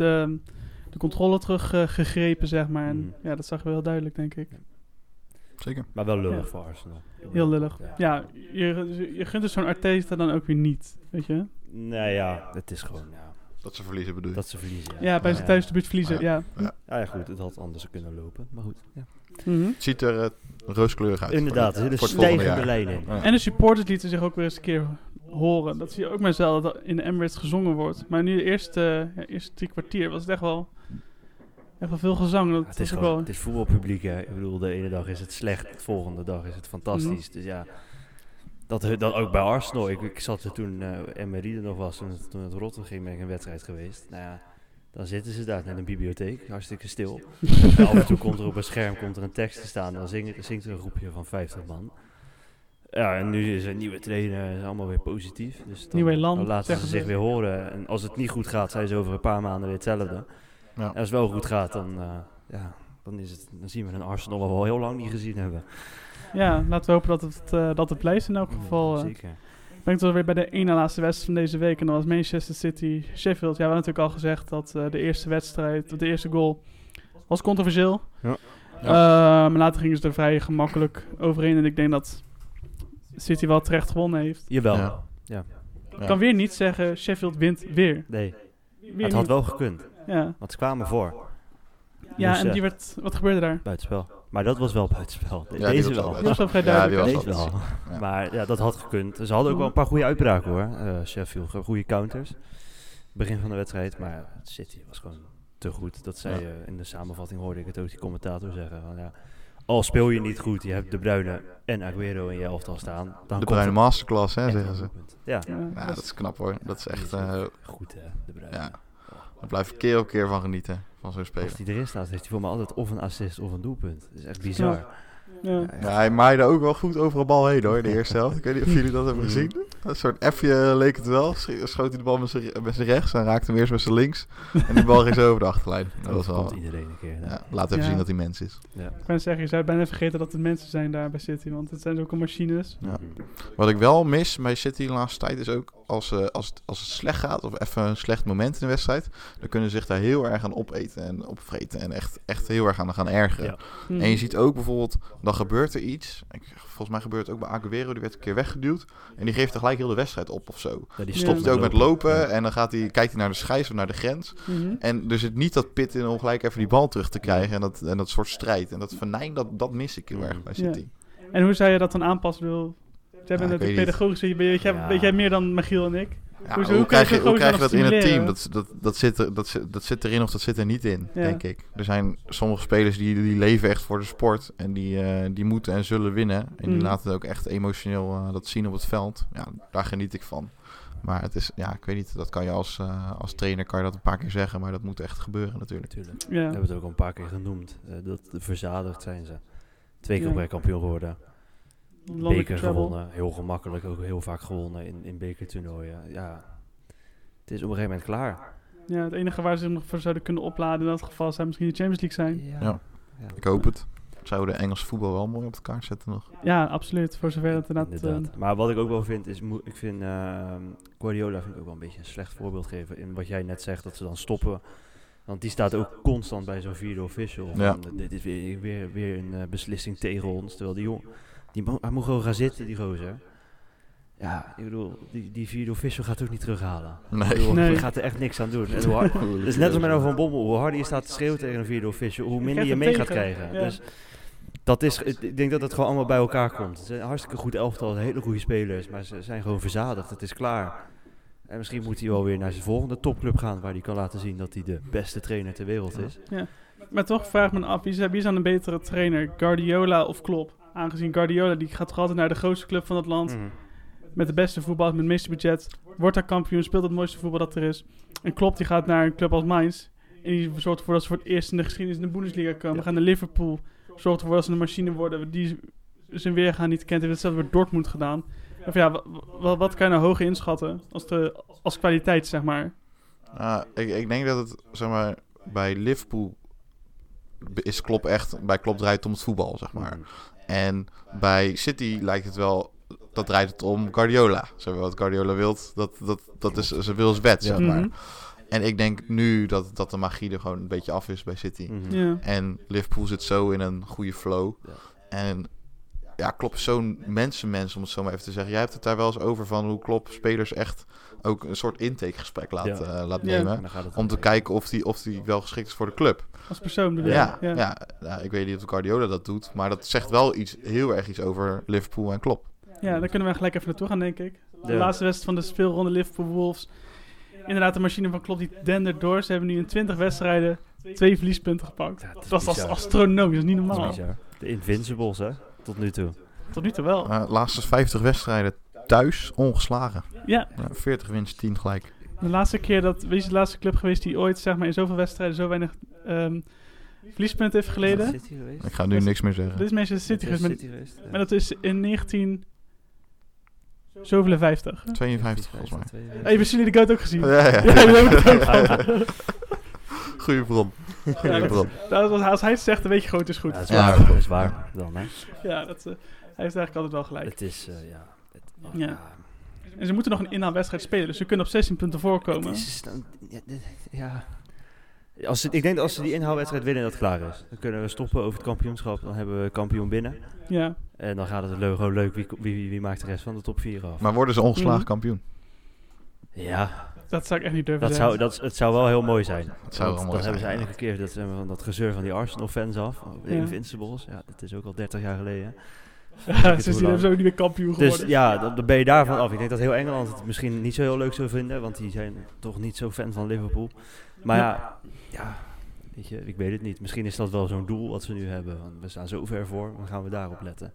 de controle teruggegrepen, gegrepen, zeg maar. En Mhm. ja, dat zag je wel duidelijk, denk ik. Zeker. Maar wel lullig Ja. voor Arsenal. Heel lullig. Ja. Ja, je, je gunt dus zo'n Arteta dan ook weer niet, weet je? Nou ja, het is gewoon ja, Dat ze verliezen bedoel je. dat ze verliezen. Ja, bij zijn thuis de buurt verliezen, ja. Ja, ja, goed, het had anders kunnen lopen. Maar goed, ja. Mhm. Het ziet er eh, rooskleurig uit. inderdaad, er voor, zit een stijgende lijn in. Ja. En de supporters lieten zich ook weer eens een keer horen. Dat zie je ook maar zelden dat in de Emirates gezongen wordt. Maar nu de eerste, ja, eerste drie kwartier was het echt wel, echt wel veel gezang. Dat, Ja, het is gewoon, wel, het is voetbalpubliek. Hè. Ik bedoel, de ene dag is het slecht, de volgende dag is het fantastisch. Dus ja, dat, dat ook bij Arsenal. Ik, ik zat er toen uh, Emery er nog was, toen, het- toen het Rotterdam ging, ben ik een wedstrijd geweest. Nou ja, dan zitten ze daar net een bibliotheek, hartstikke stil. En af en toe komt er op een scherm komt er een tekst te staan, dan zingt, zingt er een groepje van 50 man. Ja, en nu is er een nieuwe trainer, is allemaal weer positief. Dus dan, dan laten ze. zich weer horen. En als het niet goed gaat, zijn ze over een paar maanden weer hetzelfde. Ja. En als het wel goed gaat, dan, eh, ja, dan, is het, dan zien we een Arsenal wat we al heel lang niet gezien hebben. ja, laten we hopen dat het, eh, dat het blijft in elk geval. eh. Zeker. Ben ik toch weer bij de ene laatste wedstrijd van deze week. En dat was Manchester City Sheffield. Ja, we hadden natuurlijk al gezegd dat eh, de eerste wedstrijd, de eerste goal, was controversieel. Ja. Eh, maar later gingen ze er vrij gemakkelijk overheen. En ik denk dat City wel terecht gewonnen heeft. Jawel. Ja. Ja. Ik kan weer niet zeggen, Sheffield wint weer. Nee, Weer het had niet. wel gekund. Ja, Want ze kwamen voor. ja Dus, en eh, die werd, wat gebeurde daar? Buitenspel. Maar dat was wel buitenspel. De- Ja, die Deze wel. Dat was wel vrij Ja, duidelijk. die hè? was Deze wel. Ja. Maar ja, dat had gekund. Ze hadden ook wel een paar goede uitbraken hoor. eh Sheffield, goede counters. Begin van de wedstrijd. Maar City was gewoon te goed. Dat zei Ja. eh, in de samenvatting hoorde ik het ook die commentator zeggen. Van, ja, al speel je niet goed, je hebt De Bruyne en Aguero in je elftal staan. Dan De er masterclass, hè, zeggen ze. Ja, Ja, Ja, dat is knap hoor. Dat is Die echt... eh, goed hè, De Bruyne. Daar blijf ik keer op keer van genieten, van zo'n speler. Als hij erin staat, heeft hij voor mij altijd of een assist of een doelpunt. Dat is echt bizar. ja. Ja, hij maaide ook wel goed over een bal heen hoor, in de eerste helft. Ik weet niet of jullie dat hebben gezien. Een soort F'je leek het wel. Sch- Schoot hij de bal met zijn rechts en raakte hem eerst met zijn links. En die bal ging zo over de achterlijn. Dat was wel... komt iedereen een keer. Ja, laat even Ja. zien dat hij mens is. Ja. Ik ben zeggen, je zou bijna vergeten dat het mensen zijn daar bij City. Want het zijn ook al machines. Ja. Wat ik wel mis bij City de laatste tijd is ook als, eh, als, het, als het slecht gaat of even een slecht moment in de wedstrijd, dan kunnen ze zich daar heel erg aan opeten en opvreten en echt, echt heel erg aan gaan ergeren. Ja. Hm. En je ziet ook bijvoorbeeld, dan gebeurt er iets. Ik, volgens mij gebeurt het ook bij Aguero, die werd een keer weggeduwd. En die geeft er gelijk heel de wedstrijd op of zo. Ja, die Ja. Stopt hij ook met lopen Ja. en dan gaat hij, kijkt hij naar de scheids of naar de grens. Mhm. En er zit niet dat pit in om gelijk even die bal terug te krijgen en dat, en dat soort strijd. En dat venijn, dat, dat mis ik heel erg bij Ja. City. En hoe zou je dat dan aanpassen? Wil? Ik natuurlijk weet niet. pedagogisch, weet, jij, Ja. weet jij meer dan Michiel en ik? Ja, Hoe- hoe, hoe krijg je, krijg je hoe krijg je dat in het team? Dat, dat, dat, zit er, dat, zit, dat zit erin of dat zit er niet in, Ja. denk ik. Er zijn sommige spelers die, die leven echt voor de sport. En die, eh, die moeten en zullen winnen. En die Mhm. laten ook echt emotioneel eh, dat zien op het veld. Ja, daar geniet ik van. Maar het is, ja, ik weet niet, dat kan je als, eh, als trainer kan je dat een paar keer zeggen. Maar dat moet echt gebeuren natuurlijk. Natuurlijk. Ja. We hebben het ook al een paar keer genoemd. eh, dat verzadigd zijn ze. Twee keer Ja. kampioen geworden. Beker gewonnen. Heel gemakkelijk. Ook heel vaak gewonnen in, in bekertoernooien. Ja, het is op een gegeven moment klaar. Ja, het enige waar ze zich nog voor zouden kunnen opladen in dat geval zou misschien de Champions League zijn. Ja. Ik hoop het. Zou de Engelse voetbal wel mooi op de kaart zetten nog. Ja, absoluut. Voor zover het inderdaad... Inderdaad. eh, Maar wat ik ook wel vind, is ik vind ehm, Guardiola vind ik ook wel een beetje een slecht voorbeeld geven in wat jij net zegt, dat ze dan stoppen. Want die staat ook constant bij zo'n vierde official. Van, Ja. Dit is weer, weer, weer een eh, beslissing tegen ons. Terwijl die jong, die mo- hij moet gewoon gaan zitten, die gozer. Ja, ik bedoel, die, die vierde official gaat ook niet terughalen. Nee. Ik bedoel, Nee. Gaat er echt niks aan doen. Het is net als met een Van Bommel. Hoe harder je staat te schreeuwen tegen een vierde official, hoe minder je mee gaat krijgen. Ja. Dus dat is, ik denk dat het gewoon allemaal bij elkaar komt. Het zijn een hartstikke goed elftal, hele goede spelers, maar ze zijn gewoon verzadigd. Het is klaar. En misschien moet hij wel weer naar zijn volgende topclub gaan, waar hij kan laten zien dat hij de beste trainer ter wereld is. Maar toch vraag ik me af, wie is, wie is dan een betere trainer? Guardiola of Klopp? Aangezien Guardiola, die gaat toch altijd naar de grootste club van het land. Mhm. Met de beste voetbal, met het meeste budget. Wordt daar kampioen, speelt het mooiste voetbal dat er is. En Klopp die gaat naar een club als Mainz. En die zorgt ervoor dat ze voor het eerst in de geschiedenis in de Bundesliga komen. Ja. Gaan naar Liverpool. Zorgt ervoor dat ze een machine worden die zijn weergaan niet kent. Heeft hetzelfde bij Dortmund gedaan. Of ja, wa- wa- wat kan je nou hoog inschatten als, de, als kwaliteit, zeg maar? Ah, ik, ik denk dat het, zeg maar, bij Liverpool is Klopp echt, bij Klopp draait het om het voetbal, zeg maar. En bij City lijkt het wel, dat draait het om Guardiola. Zeg maar, wat Guardiola wilt, dat, dat, dat is, ze wil is wet, zeg maar. En ik denk nu dat, dat de magie er gewoon een beetje af is bij City. Mhm. Ja. En Liverpool zit zo in een goede flow. En ja, Klopp is zo'n mensenmens, om het zo maar even te zeggen. Jij hebt het daar wel eens over van hoe Klopp spelers echt ook een soort intakegesprek laat, Ja. eh, laat Ja. nemen. Om te kijken of die, of die wel geschikt is voor de club. Als persoon bedoel Ja, je? ja. nou, ik weet niet of Guardiola dat doet. Maar dat zegt wel iets, heel erg iets over Liverpool en Klopp. Ja, daar kunnen we gelijk even naartoe gaan, denk ik. De Ja. laatste wedstrijd van de speelronde Liverpool Wolves. Inderdaad, de machine van Klopp die dendert door. Ze hebben nu in 20 wedstrijden twee verliespunten gepakt. Ja, is dat is als astronomisch, dat is niet normaal. is. De Invincibles, hè, tot nu toe. Tot nu toe wel. Uh, laatste 50 wedstrijden thuis ongeslagen. Ja, Ja, 40 winst, 10 gelijk. de laatste keer dat... Wie is de laatste club geweest die ooit zeg maar, in zoveel wedstrijden zo weinig ehm verliespunten heeft geleden? City geweest? Ik ga nu niks meer zeggen. Dit is Manchester City geweest. City geweest, ja. Maar dat is in 1957. 52 volgens mij. Hey, hebben jullie de goat ook gezien? Ja, ja. Ja, gehad. Goeie bron. Ja, Goeie dat- bron. Dat was- Als hij het zegt, dan weet je gewoon het is goed. Ja, dat is Ja. waar. Dat is waar dan, hè. Ja, dat, eh, hij heeft eigenlijk altijd wel gelijk. Het is, eh, ja... Ja. En ze moeten nog een inhaalwedstrijd spelen, dus ze kunnen op 16 punten voorkomen. Het is dan- ja. Als ze, ik denk dat als ze die inhaalwedstrijd winnen, dat het klaar is. Dan kunnen we stoppen over het kampioenschap. Dan hebben we kampioen binnen. Ja, En dan gaat het leuk, gewoon leuk. Wie, wie, wie, wie maakt de rest van de top 4 af? Maar worden ze ongeslagen Mhm. kampioen? ja, Dat zou ik echt niet durven Dat zeggen. zou, dat, het zou wel heel mooi zijn. Het zou wel mooi dan hebben ze eindelijk een keer dat, van dat gezeur van die Arsenal-fans af. Oh, de Ja. Invincibles. Ja, dat is ook al 30 jaar geleden. Ja, sindsdien lang. hebben ze ook niet meer kampioen geworden. Dus ja, dan, dan ben je daarvan af. Ik denk dat heel Engeland het misschien niet zo heel leuk zou vinden, want die zijn toch niet zo fan van Liverpool. Maar ja, ja weet je, ik weet het niet. Misschien is dat wel zo'n doel wat ze nu hebben. Want we staan zo ver voor, dan gaan we daarop letten.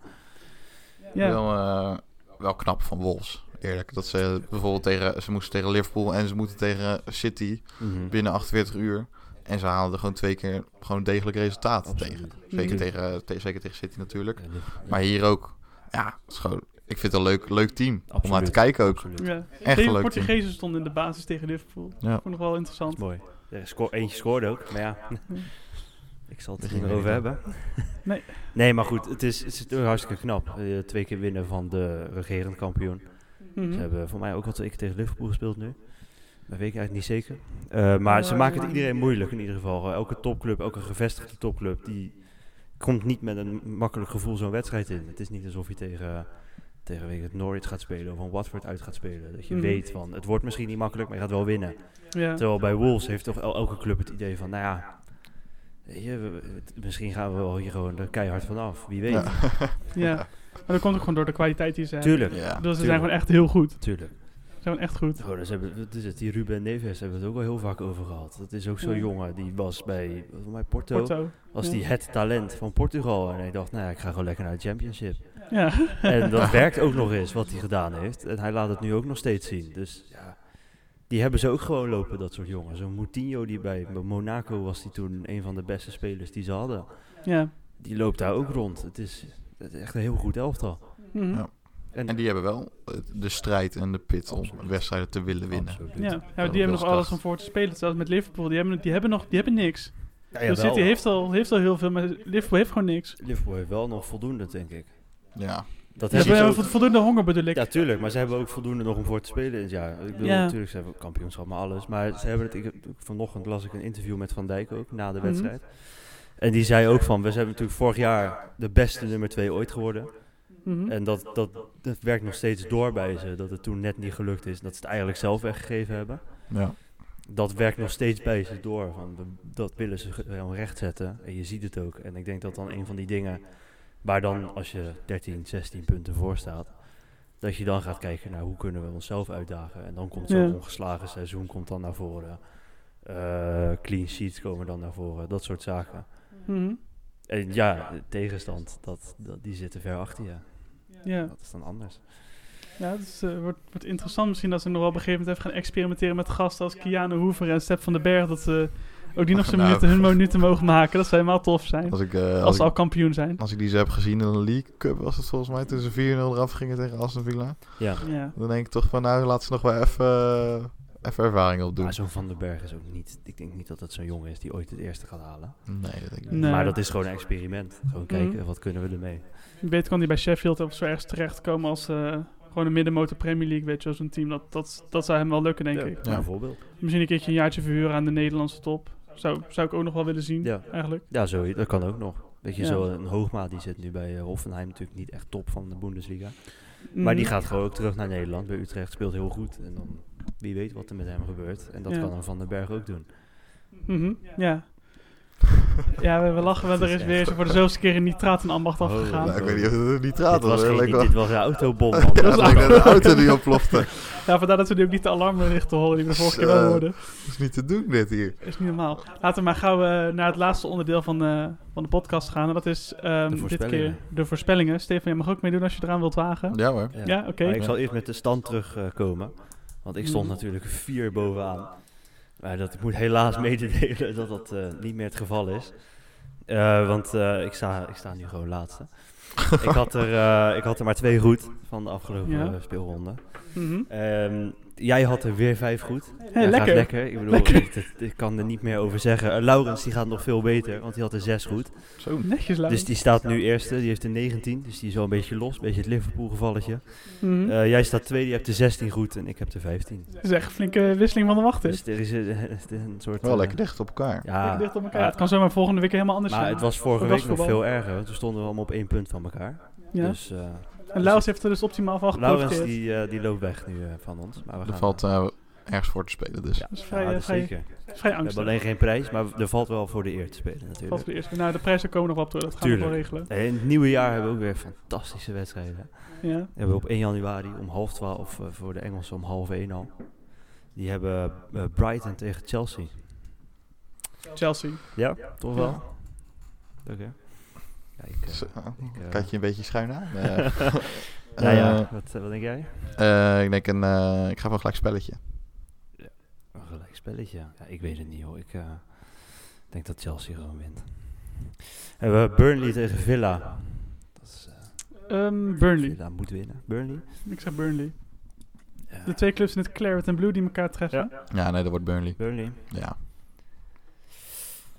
Ja. Wel, eh, wel knap van Wolves. Eerlijk. Dat ze bijvoorbeeld tegen... Ze moesten tegen Liverpool en ze moeten tegen City Mhm. binnen 48 uur. En ze haalden gewoon twee keer gewoon degelijk resultaat Absoluut. tegen. Zeker, Mhm. tegen, te- zeker tegen City natuurlijk. Ja, Maar hier ook. Ja, het is gewoon, ik vind het een leuk, leuk team. Om naar te kijken ook. Ja. Echt leuk Portugezen stonden in de basis tegen Liverpool. Ja. Vond ik nog wel interessant. Mooi. Er sco- eentje scoorde ook, maar ja. ik zal het er niet meer over hebben. Nee. Nee, maar goed, het is, het is hartstikke knap. Eh, twee keer winnen van de regerend kampioen. Mhm. Ze hebben voor mij ook al twee keer tegen Liverpool gespeeld nu. Dat weet ik eigenlijk niet zeker. Eh, maar ze maken het iedereen moeilijk in ieder geval. Eh, elke topclub, elke gevestigde topclub, die komt niet met een makkelijk gevoel zo'n wedstrijd in. Het is niet alsof je tegen, tegen weet het, Norwich gaat spelen of een Watford uit gaat spelen. Dat je Mhm. weet van, het wordt misschien niet makkelijk, maar je gaat wel winnen. Ja. Terwijl bij Wolves heeft toch el- elke club het idee van, nou ja, weet je, we- misschien gaan we wel hier gewoon er keihard vanaf. Wie weet. Ja. ja. Maar dat komt ook gewoon door de kwaliteit die ze hebben. Tuurlijk, Ja. Dus ze tuurlijk. zijn gewoon echt heel goed. tuurlijk. Ze zijn echt goed. Dus hebben, wat is het, die Ruben Neves hebben we het ook al heel vaak over gehad. Dat is ook zo'n Ja. jongen, die was bij, mij, Porto, Porto. was ja. die het talent van Portugal. En hij dacht, nou ja, ik ga gewoon lekker naar de championship. Ja. En dat werkt ook nog eens, wat hij gedaan heeft. En hij laat het nu ook nog steeds zien. Dus ja, die hebben ze ook gewoon lopen, dat soort jongens. Zo'n Moutinho, die bij Monaco was die toen een van de beste spelers die ze hadden. ja. Die loopt daar ook rond. Het is, het is echt een heel goed elftal. Mhm. Ja. En, En die hebben wel eh, de strijd en de pit om wedstrijden te willen winnen. Ja, ja, die hebben nog alles om voor te spelen. Zelfs met Liverpool. Die hebben, die hebben nog die hebben niks. Ja, dus jawel. City heeft al, heeft al heel veel, maar Liverpool heeft gewoon niks. Liverpool heeft wel nog voldoende, denk ik. Ja, Dat Ze hebben ze hebben voldoende honger bedoel ik. Ja, tuurlijk, maar ze hebben ook voldoende nog om voor te spelen in het jaar. Ik bedoel, Ja. natuurlijk, ze hebben kampioenschap, maar alles. Maar ze hebben het, ik, vanochtend las ik een interview met Van Dijk ook, na de Mhm. wedstrijd. En die zei ook van, we zijn natuurlijk vorig jaar de beste nummer 2 ooit geworden. Mhm. En dat, dat, dat werkt nog steeds door bij ze, dat het toen net niet gelukt is. Dat ze het eigenlijk zelf weggegeven hebben. ja. Dat werkt nog steeds bij ze door. Van, dat willen ze ge- gewoon rechtzetten. En je ziet het ook. En ik denk dat dan een van die dingen, waar dan als je 13, 16 punten voor staat, dat je dan gaat kijken naar hoe kunnen we onszelf uitdagen. En dan komt zo'n Ja. ongeslagen seizoen komt dan naar voren. Eh, clean sheets komen dan naar voren. Dat soort zaken. Mhm. En ja, de tegenstand, dat, dat, die zitten ver achter je. Ja, Dat is dan anders. ja het is, eh, wordt, wordt interessant misschien dat ze nog wel op een gegeven moment even gaan experimenteren met gasten als Kiana Hoever en Step van den Berg. Dat ze ook die nog zijn Nou. minuten, hun minuten mogen maken. Dat zou helemaal tof zijn. Als ik, eh, Als als, ze ik, al kampioen zijn. als ik die zo heb gezien in de League Cup, was het volgens mij toen ze 4-0 eraf gingen tegen Aston Villa. Ja. Ja. Dan denk ik toch van, nou, laat ze nog wel even, eh, even ervaring opdoen. Maar zo'n Van den Berg is ook niet... Ik denk niet dat dat zo'n jongen is die ooit het eerste gaat halen. Nee, dat denk ik niet. Nee. Maar dat is gewoon een experiment. Gewoon kijken, Mhm. wat kunnen we ermee? Wie weet kan die bij Sheffield of zo ergens terechtkomen als eh, gewoon een middenmotor Premier League, weet je wel, zo'n team. Dat, dat, dat zou hem wel lukken, denk ja, ik. Ja. Bijvoorbeeld. Misschien een keertje een jaartje verhuren aan de Nederlandse top. Zou, zou ik ook nog wel willen zien, Ja. eigenlijk. Ja, zo, dat kan ook nog. Weet je, Ja. zo een Hoogma die zit nu bij eh, Hoffenheim natuurlijk niet echt top van de Bundesliga. Maar die Mhm. gaat gewoon ook terug naar Nederland. Bij Utrecht speelt heel goed. En dan wie weet wat er met hem gebeurt. En dat Ja. kan een Van den Berg ook doen. Mhm, Ja. Ja, we, we lachen wel. Er is weer voor de zoveelste keer een nitraatambacht Oh, afgegaan. Nou, ik weet niet of het niet dit raad was, was. geen, dit was een autobom, man. Ja, Dat net een auto. die ontplofte. Ja, vandaar dat we nu ook niet de alarmberichten horen die we de vorige keer wel hoorden. Dat is niet te doen, dit hier. is niet normaal. Laten we maar gauw eh, naar het laatste onderdeel van, eh, van de podcast gaan. En dat is ehm, dit keer de voorspellingen. Stefan, jij mag ook meedoen als je eraan wilt wagen. Ja hoor. Ja, oké. Maar ik zal eerst met de stand terugkomen. Want ik stond natuurlijk vier bovenaan. Maar dat, ik moet helaas mededelen dat dat eh, niet meer het geval is. Eh, want eh, ik, sta, ik sta nu gewoon laatste. ik, had er, ik had er maar twee goed van de afgelopen Ja. speelronde. Mhm. Ehm, jij had er weer vijf goed. Hey, Ja, lekker. Gaat lekker. Ik bedoel, Lekker. Ik, kan er niet meer over zeggen. Eh, Laurens die gaat nog veel beter, want die had er zes goed. Zo. Netjes, Lau. Dus die staat nu eerste, die heeft er 19. Dus die is wel een beetje los, een beetje het Liverpool gevalletje. Mhm. Eh, jij staat tweede, je hebt er 16 goed en ik heb er 15. Dat is echt een flinke wisseling van de wacht. Dus er is een, een soort... Wel eh, lekker dicht op elkaar. Ja, Lekker dicht op elkaar. ja. het kan zomaar volgende week helemaal anders maar zijn. het was vorige week nog veel erger. want Toen stonden we allemaal op één punt van elkaar. Ja. Dus eh en Laurens heeft er dus optimaal van Laurens geprofiteerd. die, eh, die loopt weg nu eh, van ons. Maar we Er gaan, valt eh, ergens voor te spelen. Dus. Ja, Dat is vrij, ja, dat vrij- zeker. Vrij We hebben alleen geen prijs, maar er valt wel voor de eer te spelen natuurlijk. Valt voor de eerste. Nou, de prijzen komen nog wel op terug. Dat gaan we wel regelen. En in het nieuwe jaar hebben we ook weer fantastische wedstrijden. Ja. We hebben op 1 januari om half 12, eh, voor de Engelsen om half 1 al. Die hebben Brighton tegen Chelsea. Chelsea. Ja, toch wel? Oké. Ja, ik, eh, ik, eh, Kijk je een beetje schuin aan? Eh, nou ja, eh, wat, wat denk jij? eh, ik denk een, eh, ik ga wel gelijk spelletje. Een gelijk spelletje. Ja, ik weet het niet hoor. Ik eh, denk dat Chelsea gewoon wint. Hebben we Burnley tegen Villa. Dat is, eh, Ehm, Burnley. Villa moet winnen. Burnley? Ik zeg Burnley. Ja. De twee clubs in het Claret en Blue die elkaar treffen. Ja. Ja, nee, dat wordt Burnley. Burnley? Ja.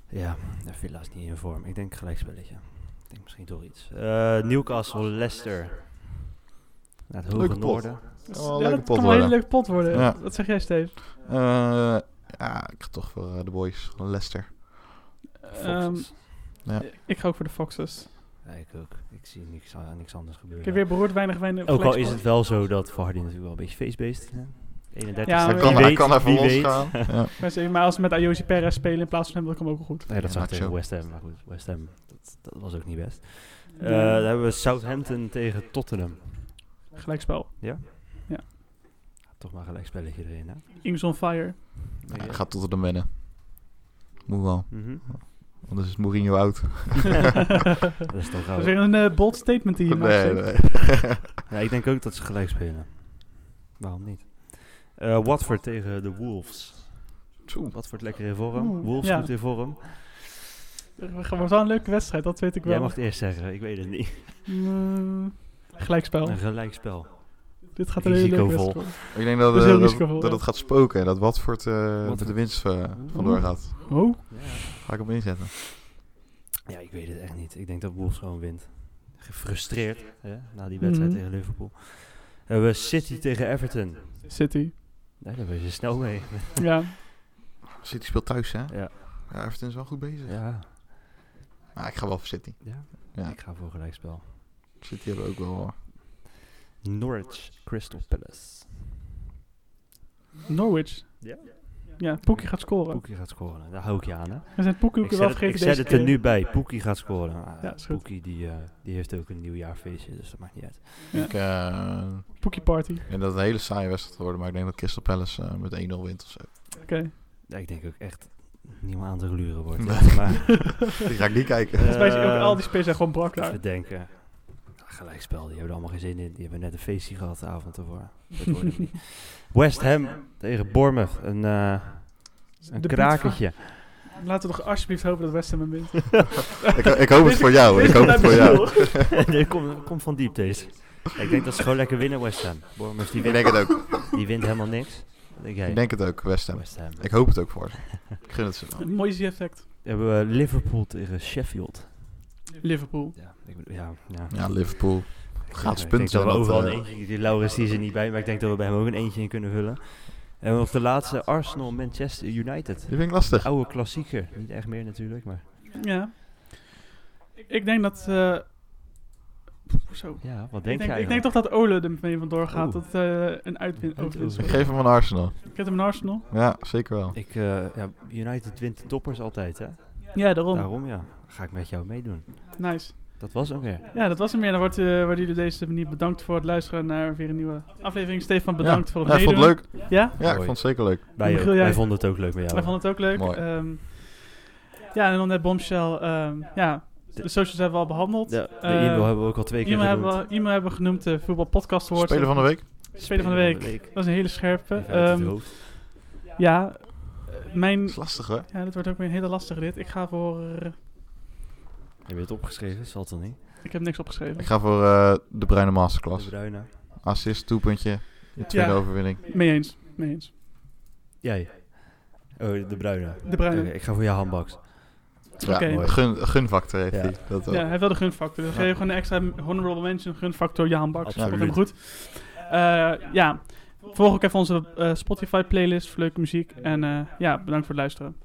Ja, ja, Villa is niet in vorm. Ik denk gelijk spelletje. Denk misschien toch iets. Eh, Newcastle, Leicester. Naar het hoge Leuke pot. noorden. Oh, ja, leuke dat pot kan wel een hele worden. leuke pot worden. Ja. Wat zeg jij, Steve? Eh, ja, ik ga toch voor eh, de boys. Leicester. Ehm, Foxes. ik ga ook voor de Foxes. ja, ik ook. Ik zie niks, anders gebeuren. Ik heb weer beroerd weinig weinig Ook al is het wel zo dat Vardy natuurlijk wel een beetje feestbeest is. Hè? 31 Ja, Hij kan, hij weet, kan ja. Maar als ze met Ayosi Perez spelen in plaats van hem, dan komt ook wel goed. Nee, dat Ja, zag tegen West Ham. Maar goed, West Ham, dat, dat was ook niet best. Eh, Ja. dan hebben we Southampton tegen Tottenham. Gelijkspel. Toch maar gelijk spelletje erin, hè? Ings on fire. Ja, hij gaat tot de winnen. Moet wel. Mhm. Anders is Mourinho oud. dat is toch Dat is weer een eh, bold statement die je maakt. Nee, Steve. nee. Ja, ik denk ook dat ze gelijk spelen. Waarom niet? Eh, Watford tegen de Wolves. Zo. Watford lekker in vorm. Oeh, Wolves ja. goed in vorm. Het wordt wel een leuke wedstrijd, dat weet ik wel. Jij mag het eerst zeggen, ik weet het niet. Mm, gelijkspel. Een gelijkspel. Dit gaat een hele leuke. Ik denk dat, eh, dat, het gaat spoken en dat Watford eh, Watford. de winst vandoor gaat. Oh, Ja. Ga ik op inzetten. ja, ik weet het echt niet. Ik denk dat Wolves gewoon wint. Gefrustreerd hè, na die wedstrijd Mhm. tegen Liverpool. Hebben we City tegen Everton. City. Nee, daar ben je snel mee. Ja, City speelt thuis, hè? ja. Ja, Everton is wel goed bezig. Ja. Maar ik ga wel voor City. ja. Ja. Ik ga voor gelijkspel. City hebben ook wel... Norwich Crystal Palace. Norwich. Ja. Ja, Poekie gaat scoren. Poekie gaat scoren. Daar hou ik je aan, hè? We zijn Poekie ook Ik wel zet, het, ik vergeten zet deze het er nu bij. Poekie gaat scoren. Ah, Ja, is goed. Poekie die, eh, die heeft ook een nieuwjaarfeestje, dus dat maakt niet uit. Ja. Ik uh, Poekie party. denk dat het een hele saaie wedstrijd wordt, maar ik denk dat Crystal Palace eh, met 1-0 wint of zo. Oké. Ja, ik denk ook echt niemand aan te gluren wordt. Nee. Maar Die ga ik niet kijken. Volgens mij zijn ook Eh, al die spelers zijn gewoon brak daar. even denken. Gelijkspel, die hebben er allemaal geen zin in. Die hebben net een feestje gehad de avond ervoor. West Ham tegen Bournemouth. Een, eh een De krakertje. Laten we toch alsjeblieft hopen dat West Ham hem wint. ik, ik hoop het voor jou. Ik hoop het voor jou. Dit komt, komt van diep deze. Ik denk dat ze gewoon lekker winnen West Ham. Bournemouth die Ik wint, denk het ook. die wint helemaal niks. Wat denk jij? Ik denk het ook, West Ham. West Ham. Ik hoop het ook voor ze. Ik gun het ze mooi effect. hebben we Liverpool tegen Sheffield. Liverpool. Ja, ik, ja, ja. Ja, Liverpool. Gratis ik punten denk dat we en dat, overal eh, een eentje, die Laurens die is er niet bij, maar ik denk dat we bij hem ook een eentje in kunnen vullen. En nog de laatste, Arsenal Manchester United. Die vind ik lastig. Oude klassieker. Niet echt meer natuurlijk, maar Ja. Ik denk dat... eh, zo. ja, wat Ik denk denk, jij? ik denk toch dat Ole er mee vandoor gaat. Oeh. Dat eh, een uitwin Een overwinst Ik geef hem aan Arsenal. Ik heb hem in Arsenal. Ja, zeker wel. Ik, eh, ja, United wint de toppers altijd, hè? Ja, daarom. Daarom ja, ga ik met jou meedoen. Nice. Dat was ook weer. Ja, dat was hem weer. Dan wordt, eh worden jullie deze manier bedankt voor het luisteren naar weer een nieuwe aflevering. Stefan, bedankt ja. voor het ja, ik vond het meedoen. leuk. Ja? Ja, ik vond het zeker leuk. Wij, Michiel, jij- wij vonden het ook leuk met jou. Wij vonden het ook leuk. Mooi. Ehm, ja, en dan net Bombshell. ehm, ja, de socials hebben we al behandeld. De, de Eh, e-mail hebben we ook al twee keer E-mail hebben, genoemd. we, e-mail hebben we genoemd, de Voetbal Podcast Awards. Speler van de week. Speler van de week. Dat is een hele scherpe. Ehm, ja, eh, mijn... Dat is lastig hoor. Ja, dit wordt ook weer een hele lastige dit. Ik ga voor... Heb je het opgeschreven? Zal het dan niet? ik heb niks opgeschreven. Ik ga voor eh, de Bruine De Masterclass. Bruine. Assist, toepuntje. Je tweede Ja. overwinning. Mee eens. Mee eens. Jij. Oh, de Bruine. De Bruine. Oké, ik ga voor je handbaks. Ja, Oké. mooi. Gun, gunfactor heeft Ja. hij. Dat wel. Ja, hij heeft wel de gunfactor. Dus Ja. geef je gewoon een extra honorable mention, gunfactor, Jaan Baks. Dat Absoluut. komt helemaal goed. Eh, ja, volg ook even onze eh, Spotify playlist voor leuke muziek. En eh, ja, bedankt voor het luisteren.